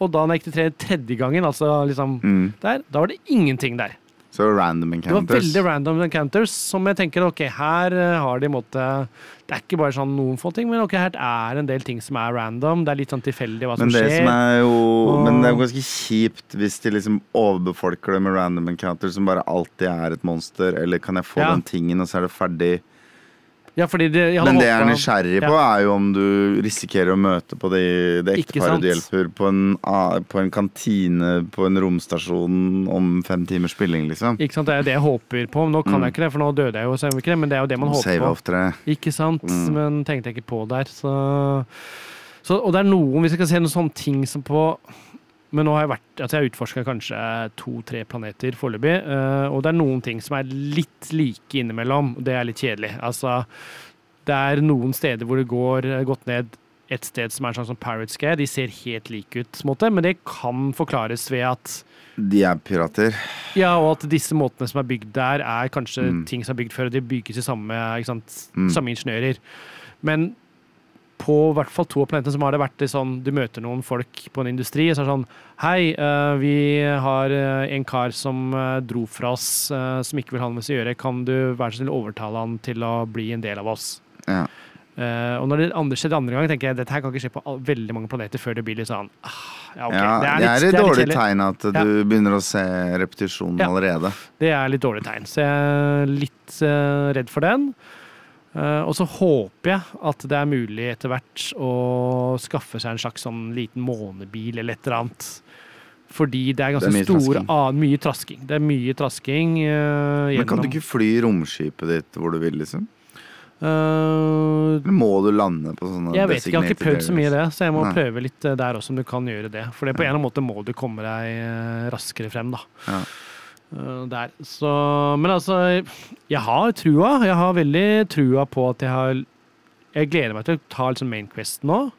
Og da når jeg gikk til tredje, tredje gangen, altså liksom Mm. der, da var det ingenting der. Så random encounters. Det var veldig random encounters som jeg tenker ok, her eh, har de måte Det er ikke bare sånn noen få ting, men ok, her er en del ting som er random. Det er litt sånn tilfeldig hva som Men det skjer. som er jo Og- Men det er jo ganske kjipt hvis de liksom overbefolker det med random encounters som bare alltid er et monster, eller kan jeg få Ja. den tingen, og så er det ferdig. Ja, det, Men det jeg er nysgjerrig på, er jo om du risikerer å møte på det, det ekteparet du hjelper, på en, på en kantine på en romstasjon om fem timers spilling, liksom. Ikke sant, Det er det jeg håper på. Nå kan Mm. jeg ikke det, for nå døde jeg jo, så jeg ikke det, men det er jo det man håper Save på. Ikke sant, Mm. men tenkte jeg ikke på der. Så, så, og det er noen, hvis jeg kan se noen sånne ting som på Men nå har jeg vært, altså jeg har utforska kanskje to-tre planeter foreløpig, eh, og det er noen ting som er litt like innimellom. Det er litt kjedelig. Altså, det er noen steder hvor det går gått ned et sted som er sånn som Pirate Scare. De ser helt like ut, måte, men det kan forklares ved at De er pirater. ja, og at disse måtene som er bygd der, er kanskje Mm. ting som er bygd før, og de bygges i samme, Mm. samme ingeniører. Men på i hvert fall to av planetene som har det vært litt sånn Du møter noen folk på en industri og så er det sånn Hei, eh, vi har eh, en kar som eh, dro fra oss, som ikke vil ha noe med oss å gjøre. Kan du være så snill overtale han til å bli en del av oss? Ja. Og når det andre skjedde andre gang, tenker jeg dette her kan ikke skje på veldig mange planeter før det blir litt sånn ah, Ja, ok. ja, det er det er et det er dårlig litt, tegn at Ja. du begynner å se repetisjonen Ja. allerede. Det er litt dårlig tegn, så jeg er litt uh, redd for den. Eh, og så håper jeg at det er mulig etter hvert å skaffe seg en slags sånn liten månebil eller et eller annet. Fordi det er ganske Det er mye store trasking. ah, Mye trasking. Det er mye trasking Uh, Men kan du ikke fly romskipet ditt hvor du vil, liksom? Uh, Eller må du lande på sånne Jeg vet ikke, jeg har ikke prøvd så mye i det, så jeg må Nei. prøve litt der også om du kan gjøre det. For det på en eller annen måte må du komme deg raskere frem, da. Ja. Eh, Der. Så Men altså, jeg har trua. Jeg har veldig trua på at jeg har Jeg gleder meg til å ta liksom Main Quest nå.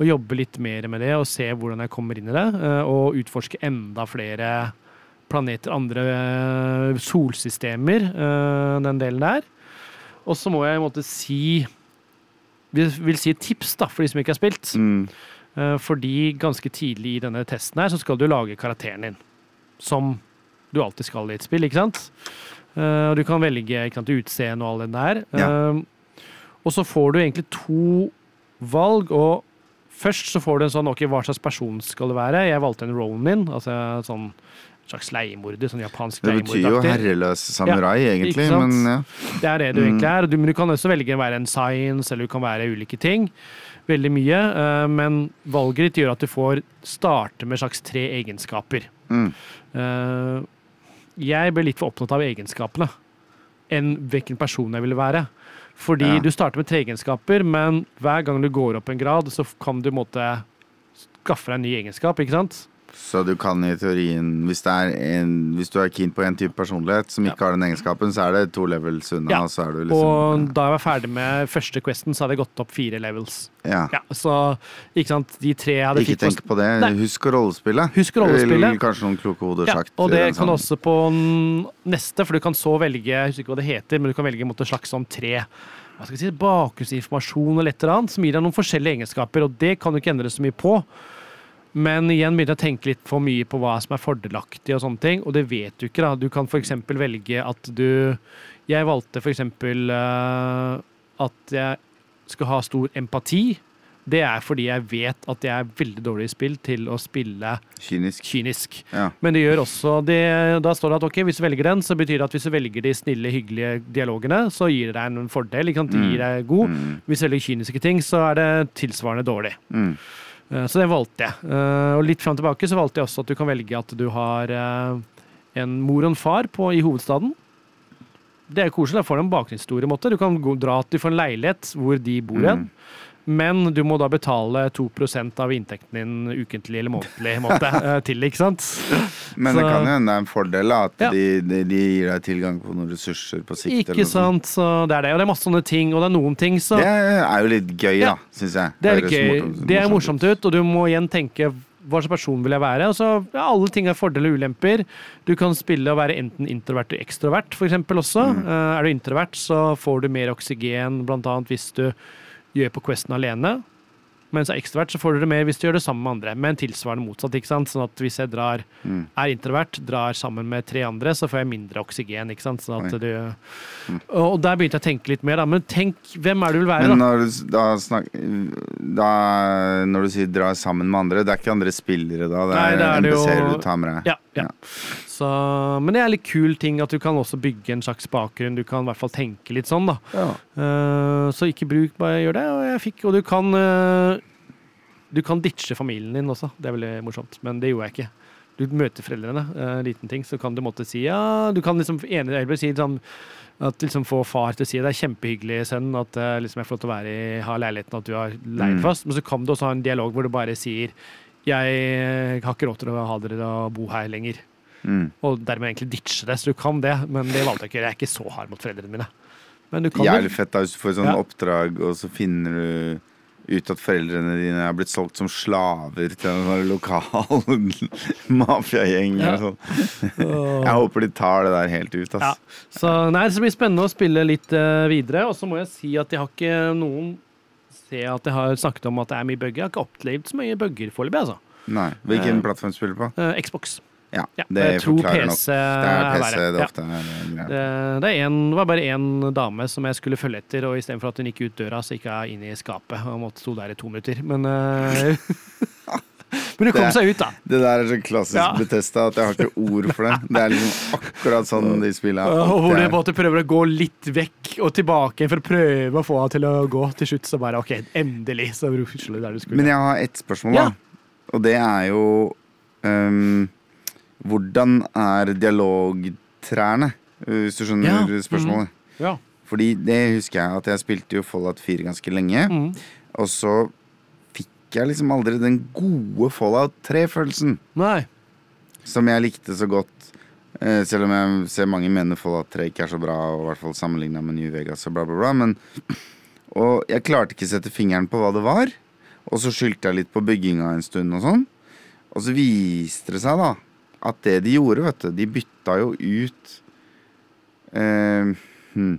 Og jobbe litt mer med det og se hvordan jeg kommer inn i det. eh, Og utforske enda flere planeter, andre eh, solsystemer, den delen der. Og så må jeg i en måte si vil, si tips da, for de som ikke har spilt. Mm. Fordi ganske tidlig i denne testen her, så skal du lage karakteren din. Som du alltid skal i et spill, ikke sant? Eh, Og du kan velge ikke sant, utseende og all den der. Eh, Og så får du egentlig to valg, og først så får du en sånn OK, hva slags person skal det være? Jeg valgte en Ronin, altså sånn slags leiemorder, sånn japansk Det betyr jo herreløs samurai, egentlig, ikke sant? men ja. Det er det du Mm. egentlig er. Du, men du kan også velge å være en science, eller du kan være ulike ting. Veldig mye. Uh, Men valget ditt gjør at du får starte med slags tre egenskaper. Mm. Eh, Jeg ble litt for opptatt av egenskapene enn hvilken person jeg ville være. Fordi Ja. du starter med tre egenskaper, men hver gang du går opp en grad, så kan du i en måte skaffe deg en ny egenskap, ikke sant? Så du kan i teorien Hvis, en, hvis du er keen på en type personlighet som ikke har den egenskapen, så er det to levels unna, Ja. og så er du Og liksom da jeg var ferdig med første questen, så hadde jeg gått opp fire levels. Ja. Ja, så ikke sant, de tre jeg hadde Ikke fikk tenk på det. Nei. Husk å rollespille. Husk å rollespille. Eller kanskje noen kloke hoder Ja, sagt. og det kan sånn. også på neste, for du kan så velge Jeg husker ikke hva det heter, men du kan velge måte slags sånn tre hva skal jeg si, bakgrunnsinformasjon eller et eller annet, som gir deg noen forskjellige egenskaper, og det kan du ikke endre så mye på. Men igjen begynte jeg å tenke litt for mye på hva som er fordelaktig, og sånne ting, og det vet du ikke. da. Du kan f.eks. velge at du Jeg valgte f.eks. Uh, at jeg skal ha stor empati. Det er fordi jeg vet at jeg er veldig dårlig i spill til å spille Kynisk. kynisk. Ja. Men det gjør også det, Da står det at ok, hvis du velger den, så betyr det at hvis du velger de snille, hyggelige dialogene, så gir det deg en fordel. Ikke sant? Det gir deg god. Mm. Hvis du velger kyniske ting, så er det tilsvarende dårlig. Mm. Eh, Så det valgte jeg. Eh, Og litt fram tilbake så valgte jeg også at du kan velge at du har eh, en mor og en far på, i hovedstaden. Det er koselig. Da får du en bakgrunnshistorie. Du kan dra til for en leilighet hvor de bor igjen. Mm. Men du må da betale 2% av inntekten din ukentlig eller månedlig måte, eh, til, ikke sant? Men det kan jo hende det er en fordel at Ja. de, de, de gir deg tilgang på noen ressurser på sikt. eller Ikke sant? Så det er det. Og det er masse sånne ting, og det er noen ting så Det er jo litt gøy, Ja. da, syns jeg. Det er litt gøy. morsomt- Det er morsomt ut, og du må igjen tenke hva slags person vil jeg være? Altså, ja, alle ting har fordeler og ulemper. Du kan spille og være enten introvert eller ekstrovert, eksempel også. Mm. Uh, er du introvert, så får du mer oksygen, blant annet hvis du gjør på questen alene. Mens er ekstrovert, så får du det mer hvis du gjør det sammen med andre. Men tilsvarende motsatt. ikke sant? Sånn at hvis jeg drar, Mm. er introvert, drar sammen med tre andre, så får jeg mindre oksygen. ikke sant? Sånn du... Og der begynte jeg å tenke litt mer, da. Men tenk, hvem er det du vil være, Men når du, da snak, da, når du sier drar sammen med andre', det er ikke andre spillere da? Det Nei, er, det er det jo- NPC-er du tar med deg? Ja, ja. Ja. Så, men det er litt kul ting at du kan også bygge en slags bakgrunn. Du kan i hvert fall tenke litt sånn, da. Ja. Uh, så ikke bruk, bare gjør det. Og, jeg fikk, og du kan uh, Du kan ditche familien din også. Det er veldig morsomt. Men det gjorde jeg ikke. Du møter foreldrene, uh, liten ting, så kan du måtte si ja Du kan liksom ene eller si sånn at liksom få far til å si det er kjempehyggelig, sønn, at liksom jeg får lov til å være i, ha leiligheten, at du har leid Mm. fast. Men så kan du også ha en dialog hvor du bare sier jeg har ikke råd til å ha dere å bo her lenger. Mm. Og dermed egentlig ditche det, så du kan det. Men det valgte jeg ikke. Jeg er ikke så hard mot foreldrene mine. Men du kan Jævlig fett da hvis du får sånn Ja. oppdrag, og så finner du ut at foreldrene dine er blitt solgt som slaver til en sånn lokal mafiagjeng. Ja. sånn. Jeg håper de tar det der helt ut. Ja. Så nei, det blir spennende å spille litt uh, videre. Og så må jeg si at jeg har ikke noen Se at jeg har snakket om at det er mye bugger. Jeg har ikke opplevd så mye bugger foreløpig, altså. Nei. Hvilken uh, plattform spiller du på? Uh, Xbox. Ja, Ja, det jeg tror forklarer nok. Det er PC er det ofte er. eh. Det, det, er en, det var bare én dame som jeg skulle følge etter, og istedenfor at hun gikk ut døra, så gikk hun inn i skapet og måtte stå der i to minutter. Men eh, Men det kom Det- seg ut, da. Det der er så klassisk Ja. Betesta at jeg har ikke ord for det. Det er liksom akkurat sånn de spiller. Og hvor du måte prøver å gå litt vekk og tilbake for å prøve å få henne til å gå. Til slutt så bare OK, endelig så rusler du der du skulle. Men jeg har ett spørsmål, Ja. da. Og det er jo ehm, Hvordan er dialogtrærne? Hvis du skjønner Ja, spørsmålet. ja. Fordi det husker jeg at jeg spilte jo Fallout 4 ganske lenge. Mm. Og så fikk jeg liksom aldri den gode Fallout 3-følelsen Nei. som jeg likte så godt. Eh, selv om jeg ser mange mener Fallout 3 ikke er så bra, og i hvert fall sammenligna med New Vegas og bla, bla, bla. Men, og jeg klarte ikke å sette fingeren på hva det var. Og så skyldte jeg litt på bygginga en stund og sånn. Og så viste det seg da at det de gjorde, vet du De bytta jo ut eh, hmm.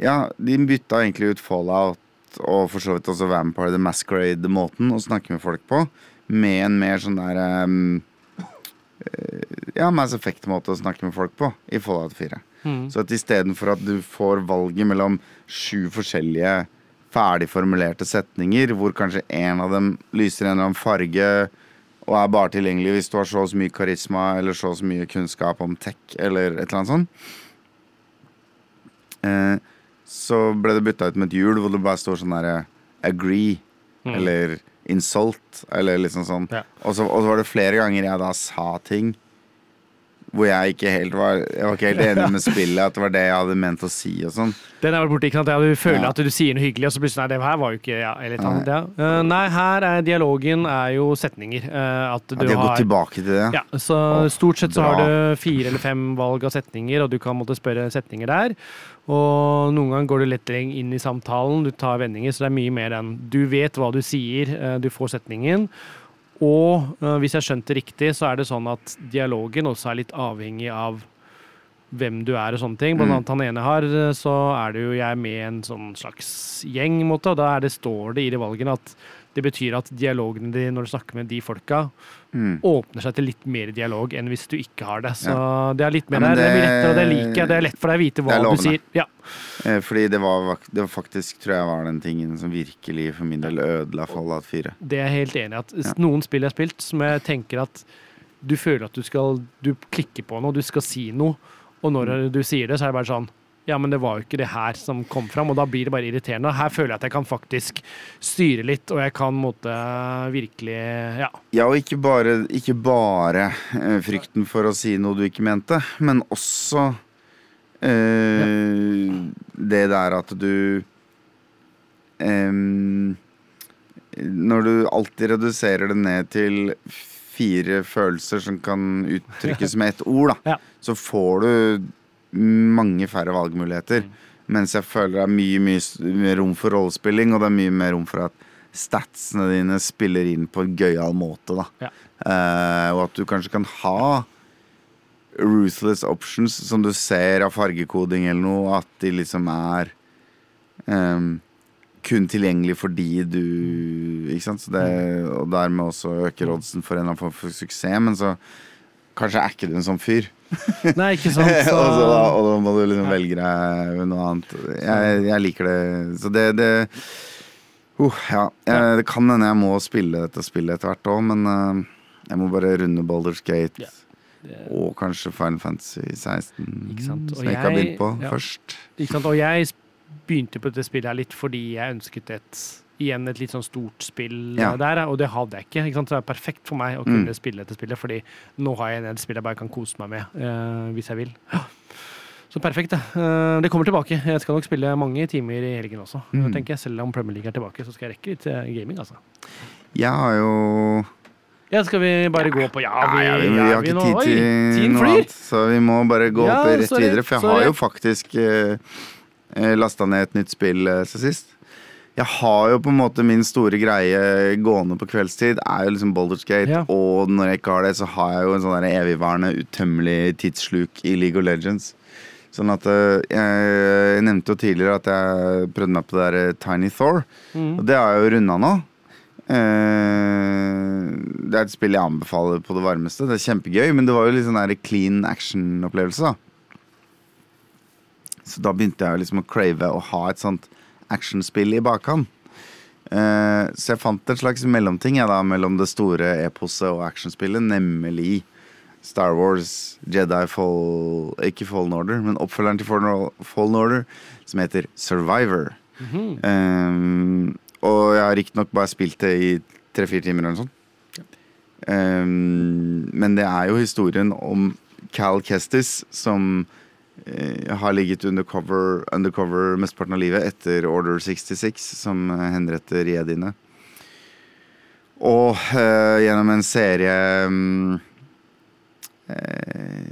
Ja, de bytta egentlig ut Fallout og for så vidt også Vampire the Masquerade-måten å snakke med folk på, med en mer sånn der eh, Ja, Mass Effect-måte å snakke med folk på i Fallout 4. Mm. Så at istedenfor at du får valget mellom sju forskjellige ferdigformulerte setninger, hvor kanskje én av dem lyser en eller annen farge og er bare tilgjengelig hvis du har så og så mye karisma eller så og så mye kunnskap om tech eller et eller annet sånt, eh, så ble det bytta ut med et hjul hvor det bare står sånn derre agree Mm. eller insult eller liksom sånn. Ja. Og, så, og så var det flere ganger jeg da sa ting hvor jeg ikke helt var Jeg var ikke helt enig med spillet, at det var det jeg hadde ment å si og sånn. Den er vel borte, ikke sant? Ja, du føler Ja. at du sier noe hyggelig, og så plutselig Nei, det her var jo ikke ja, eller, Nei. ja. Eh, nei, her er dialogen er jo setninger. eh, at du ja, de har har gått tilbake til det. Ja, så oh, stort sett så bra. har du fire eller fem valg av setninger, og du kan måtte spørre setninger der. Og noen ganger går du lettere inn i samtalen, du tar vendinger, så det er mye mer enn du vet hva du sier, eh, du får setningen. Og eh, hvis jeg skjønte riktig, så er det sånn at dialogen også er litt avhengig av hvem du er og sånne ting. Blant Mm. annet han ene har, eh, så er det jo jeg med en sånn slags gjeng, måte, og da er det, står det i de valgene at det betyr at dialogene dine når du snakker med de folka, Mm. åpner seg til litt mer dialog enn hvis du ikke har det. Så det er litt mer Ja, det, der. Det blir lettere, og det liker jeg. Det er lett for deg å vite hva du sier. Ja. Eh, Fordi det var, det var faktisk, tror jeg, var den tingen som virkelig for min del ødela Fallout 4. Det er jeg helt enig i. At Ja. noen spill jeg har spilt, som jeg tenker at du føler at du skal Du klikker på noe, du skal si noe, og når Mm. du sier det, så er det bare sånn ja, men det var jo ikke det her som kom fram, og da blir det bare irriterende. Her føler jeg at jeg kan faktisk styre litt, og jeg kan måte virkelig Ja. Ja, og ikke bare, ikke bare eh, frykten for å si noe du ikke mente, men også eh, det der at du øh, Når du alltid reduserer det ned til fire følelser som kan uttrykkes med ett ord, da, Ja. så får du mange færre valgmuligheter. Mens jeg føler det er mye, mye rom for rollespilling, og det er mye mer rom for at statsene dine spiller inn på en gøyal måte, da. Ja. Uh, og at du kanskje kan ha ruthless options som du ser av fargekoding eller noe, at de liksom er um, kun tilgjengelig fordi du Ikke sant? Så det, og dermed også øker oddsen for en eller annen form for suksess, men så kanskje er ikke du en sånn fyr. Nei, ikke sant? og, så, da, og da må du liksom velge deg noe annet. Jeg, jeg liker det. Så det, det uh, Ja. Jeg, det kan hende jeg må spille dette spillet etter hvert òg, men uh, jeg må bare runde Baldur's Gate. Ja. det- Og kanskje Final Fantasy 16, Ikke sant, og som jeg ikke har begynt på ja. først. Ikke sant? Og jeg begynte på dette spillet her litt fordi jeg ønsket et igjen et litt sånn stort spill Ja. eh, der, og det hadde jeg ikke. ikke? Så det er perfekt for meg å Mm. kunne spille dette spillet, fordi nå har jeg et spill jeg bare kan kose meg med eh, hvis jeg vil. Så perfekt, det. Eh, det kommer tilbake. Jeg skal nok spille mange timer i helgen også. Mm. tenker jeg. Selv om Premier League er tilbake, så skal jeg rekke litt eh, gaming, altså. Jeg har jo Ja, skal vi bare gå på Ja, vi, ja, vi, vi har ikke tid til noe flyr! annet, så vi må bare gå Ja, opp rett sorry, videre. For jeg sorry. har jo faktisk uh, lasta ned et nytt spill uh, så sist. Jeg har jo på en måte min store greie gående på kveldstid, er jo liksom Baldur's Gate. Ja. Og når jeg ikke har det, så har jeg jo en sånn der evigvarende, utømmelig tidssluk i League of Legends. Sånn at uh, jeg, jeg nevnte jo tidligere at jeg prøvde meg på det der uh, Tiny Thor. Mm. Og det har jeg jo runda nå. Eh, det er et spill jeg anbefaler på det varmeste. Det er kjempegøy, men det var jo litt sånn der clean action-opplevelse. da Så da begynte jeg liksom å crave å ha et sånt actionspill i bakhånd. Uh, så jeg fant en slags mellomting jeg da mellom det store eposet og actionspillet, nemlig Star Wars Jedi Fall Ikke Fallen Order, men oppfølgeren til Fallen Order, som heter Survivor. Mhm. Um, og jeg har riktignok bare spilt det i tre-fire timer eller noe sånt. Um, men det er jo historien om Cal Kestis som har ligget undercover, undercover mesteparten av livet etter Order 66, som eh, henretter jediene. Og eh, gjennom en serie eh,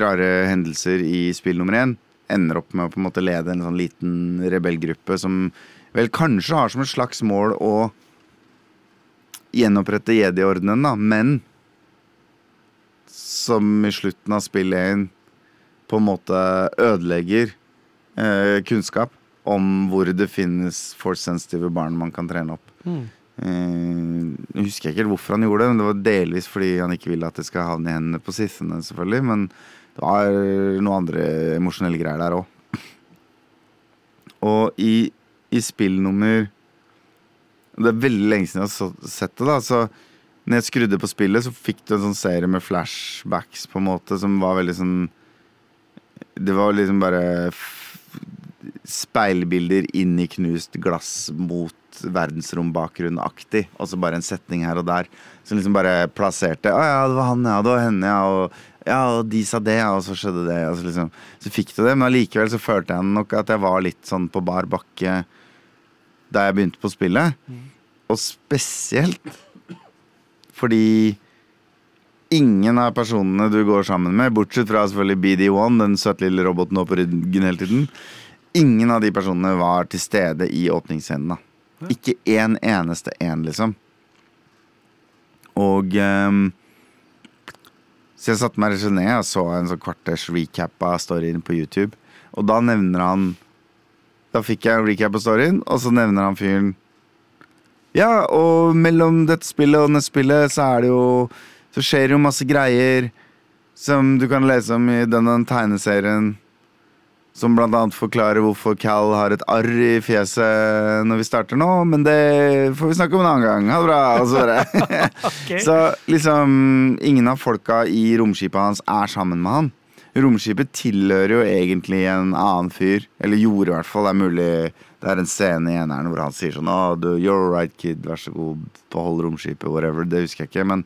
rare hendelser i spill nummer én ender opp med å på en måte lede en sånn liten rebellgruppe som vel kanskje har som et slags mål å gjenopprette jedi-ordenen, da, men som i slutten av spill 1 på en måte ødelegger eh, kunnskap om hvor det finnes force-sensitive barn man kan trene opp. Mm. Eh, jeg husker ikke helt hvorfor han gjorde det, men det var delvis fordi han ikke ville at det skal havne i hendene på sissene, selvfølgelig. Men det var noen andre emosjonelle greier der òg. Og i, i spill nummer Det er veldig lenge siden jeg har sett det, da. Så når jeg skrudde på spillet, så fikk du en sånn serie med flashbacks, på en måte, som var veldig sånn Det var liksom bare speilbilder inn i knust glass mot verdensrombakgrunn-aktig. Og så bare en setning her og der som liksom bare plasserte Å ja, det var han, ja, det var henne, ja. Og Ja, og de sa det, og så skjedde det. Og så, liksom, så fikk du det, men allikevel så følte jeg nok at jeg var litt sånn på bar bakke da jeg begynte på spillet. Og spesielt fordi ingen av personene du går sammen med, bortsett fra selvfølgelig BD1, den søte lille roboten oppå ryggen hele tiden, ingen av de personene var til stede i åpningsscenen. da. Ikke én eneste en, liksom. Og um, Så jeg satte meg rett og slett ned og så en sånn kvarters recap av storyen på YouTube. Og da nevner han Da fikk jeg en recap av storyen, og så nevner han fyren Ja, og mellom dette spillet og neste spillet så er det jo Så skjer det jo masse greier som du kan lese om i denne tegneserien. Som blant annet forklarer hvorfor Cal har et arr i fjeset når vi starter nå, men det får vi snakke om en annen gang. Ha det bra. Og så bare. Så liksom ingen av folka i romskipet hans er sammen med han. Romskipet tilhører jo egentlig en annen fyr. Eller gjorde i hvert fall. Det er mulig det er en scene i eneren hvor han sier sånn oh, du, You're right, kid. Vær så god, behold romskipet. Whatever. Det husker jeg ikke. Men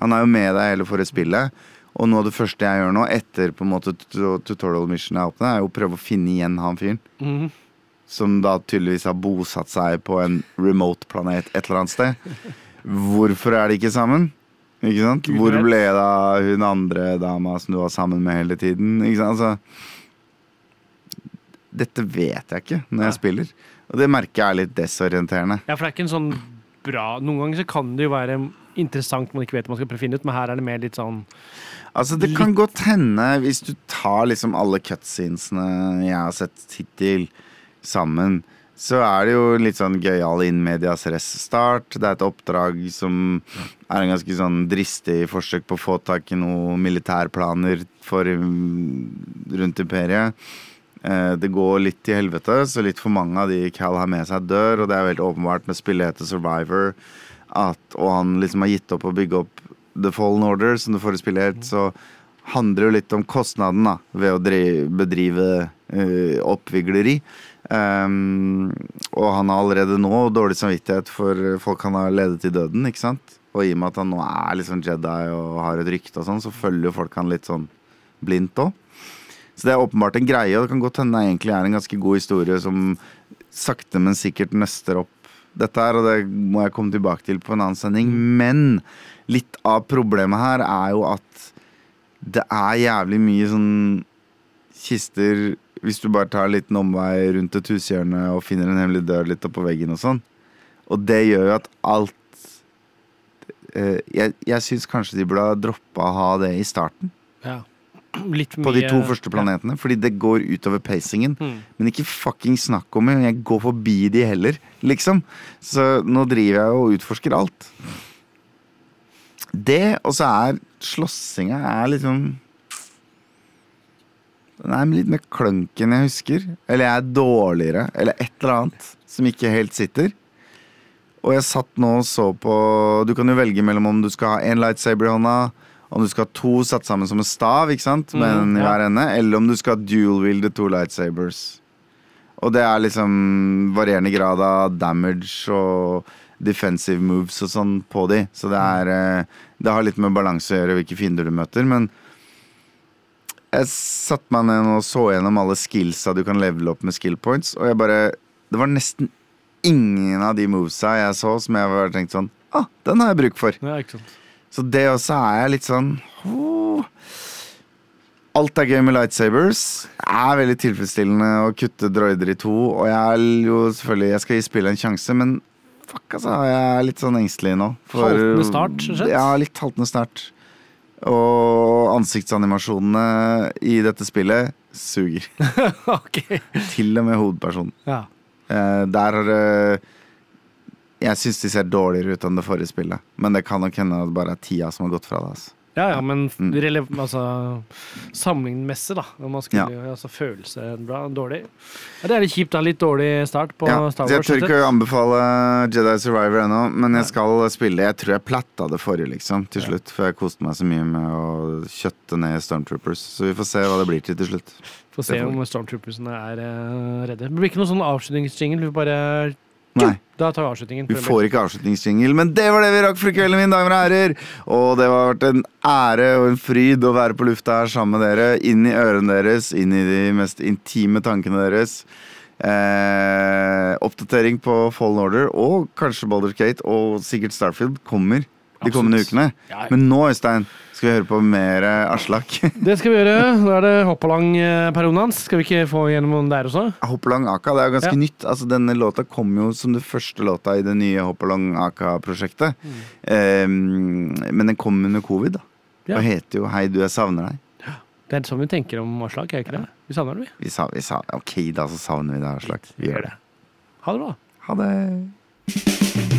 han er jo med deg hele forrige spillet. Og noe av det første jeg gjør nå, etter på en måte tutorial mission er åpnet, er jo å prøve å finne igjen han fyren. Mhm. Som da tydeligvis har bosatt seg på en remote planet et eller annet sted. Hvorfor er de ikke sammen? Ikke sant? Hvor ble da hun andre dama som du var sammen med hele tiden? Ikke sant? Altså, dette vet jeg ikke når jeg spiller. Og det merker jeg er litt desorienterende. Ja, for det er ikke en sånn bra Noen ganger så kan det jo være interessant man ikke vet man skal prøve å finne ut, men her er det mer litt sånn Altså Det kan godt hende, hvis du tar liksom alle cutscenesene jeg har sett hittil sammen, så er det jo litt sånn gøyal in medias res-start. Det er et oppdrag som er en ganske sånn dristig forsøk på å få tak i noen militærplaner for mm, rundt imperiet. Eh, Det går litt til helvete, så litt for mange av de Cal har med seg, dør. Og det er veldig åpenbart med spillet heter Survivor, at, og han liksom har gitt opp å bygge opp The Fallen Order, som det forrige spillet het, så handler jo litt om kostnaden da, ved å drive, bedrive eh, oppvigleri. Um, og han har allerede nå dårlig samvittighet for folk han har ledet i døden, ikke sant? Og i og med at han nå er liksom Jedi og har et rykte og sånn, så følger jo folk han litt sånn blindt òg. Så det er åpenbart en greie, og det kan godt hende det egentlig er en ganske god historie som sakte, men sikkert nøster opp dette her, og det må jeg komme tilbake til på en annen sending. Men litt av problemet her er jo at det er jævlig mye sånn kister Hvis du bare tar en liten omvei rundt et hushjørne og finner en hemmelig dør litt oppå veggen og sånn. Og det gjør jo at alt eh, Jeg, jeg syns kanskje de burde ha droppa å ha det i starten. ja, litt På de to første planetene. Fordi det går utover pacingen. Mm. Men ikke fucking snakk om det. Jeg går forbi de heller, liksom. Så nå driver jeg og utforsker alt. Det, og så er slåssinga er liksom Den er litt mer klønk enn jeg husker. Eller jeg er dårligere. Eller et eller annet som ikke helt sitter. Og jeg satt nå og så på Du kan jo velge mellom om du skal ha én lightsaber i hånda, om du skal ha to satt sammen som en stav, ikke sant? med mm, en i hver ende, eller om du skal dual-wielde to lightsabers. Og det er liksom varierende grad av damage og defensive moves og sånn på de. Så det er eh, Det har litt med balanse å gjøre hvilke fiender du møter, men jeg satte meg ned og så gjennom alle skillsa du kan levele opp med skill points, og jeg bare Det var nesten ingen av de movesa jeg så som jeg bare tenkte sånn Ah, den har jeg bruk for. Ja, ikke sant. Så det også er jeg litt sånn oh. Alt er gøy med lightsabers. Det er veldig tilfredsstillende å kutte droider i to. Og jeg er jo selvfølgelig Jeg skal gi spillet en sjanse, men fuck, altså. Jeg er litt sånn engstelig nå. Haltende start, skjønt? Ja, litt haltende start. Og ansiktsanimasjonene i dette spillet suger. ok. Til og med hovedpersonen. Ja. Eh, der har det Jeg syns de ser dårligere ut enn det forrige spillet. Men det kan nok hende at det bare er tida som har gått fra det. Altså. ja, ja, men Mm. altså, sammenlignmessig, da. Når man skulle, Ja. altså, følelse bra, dårlig. Ja, det er litt kjipt da, litt dårlig start på Ja, Star Wars. jeg tør ikke å anbefale Jedi Survivor ennå, men jeg skal spille. Jeg tror jeg platta det forrige, liksom, til slutt. For jeg koste meg så mye med å kjøtte ned Stormtroopers. Så vi får se hva det blir til til slutt. Får se om Stormtroopersene er uh, redde. Det blir ikke noen sånn avslutningsjingle. Vi bare Nei. Da tar vi avslutningen. Vi får ikke avslutningsjingle, men det var det vi rakk for kvelden, mine damer og herrer. Og det har vært en ære og en fryd å være på lufta her sammen med dere. Inn i ørene deres, inn i de mest intime tankene deres. Eh, oppdatering på Fallen Order og kanskje Baldur's Gate og sikkert Starfield kommer de kommende ukene. Men nå, Øystein, skal vi høre på mer eh, Aslak. Det skal vi gjøre. Nå er det Hoppalang-perioden hans. Skal vi ikke få gjennom den der også? Hoppelang Aka, det er jo ganske Ja. nytt. Altså, denne låta kom jo som det første låta i det nye Hoppelang Aka-prosjektet. Mm. Um, men den kom under covid, da. Ja. Og heter jo 'Hei, du, jeg savner deg'. Det er sånn vi tenker om Aslak, er ikke det? Vi savner det, vi. Vi sa, vi sa, ok, da så savner vi deg, Aslak. Vi gjør det. Ha det bra. Ha det.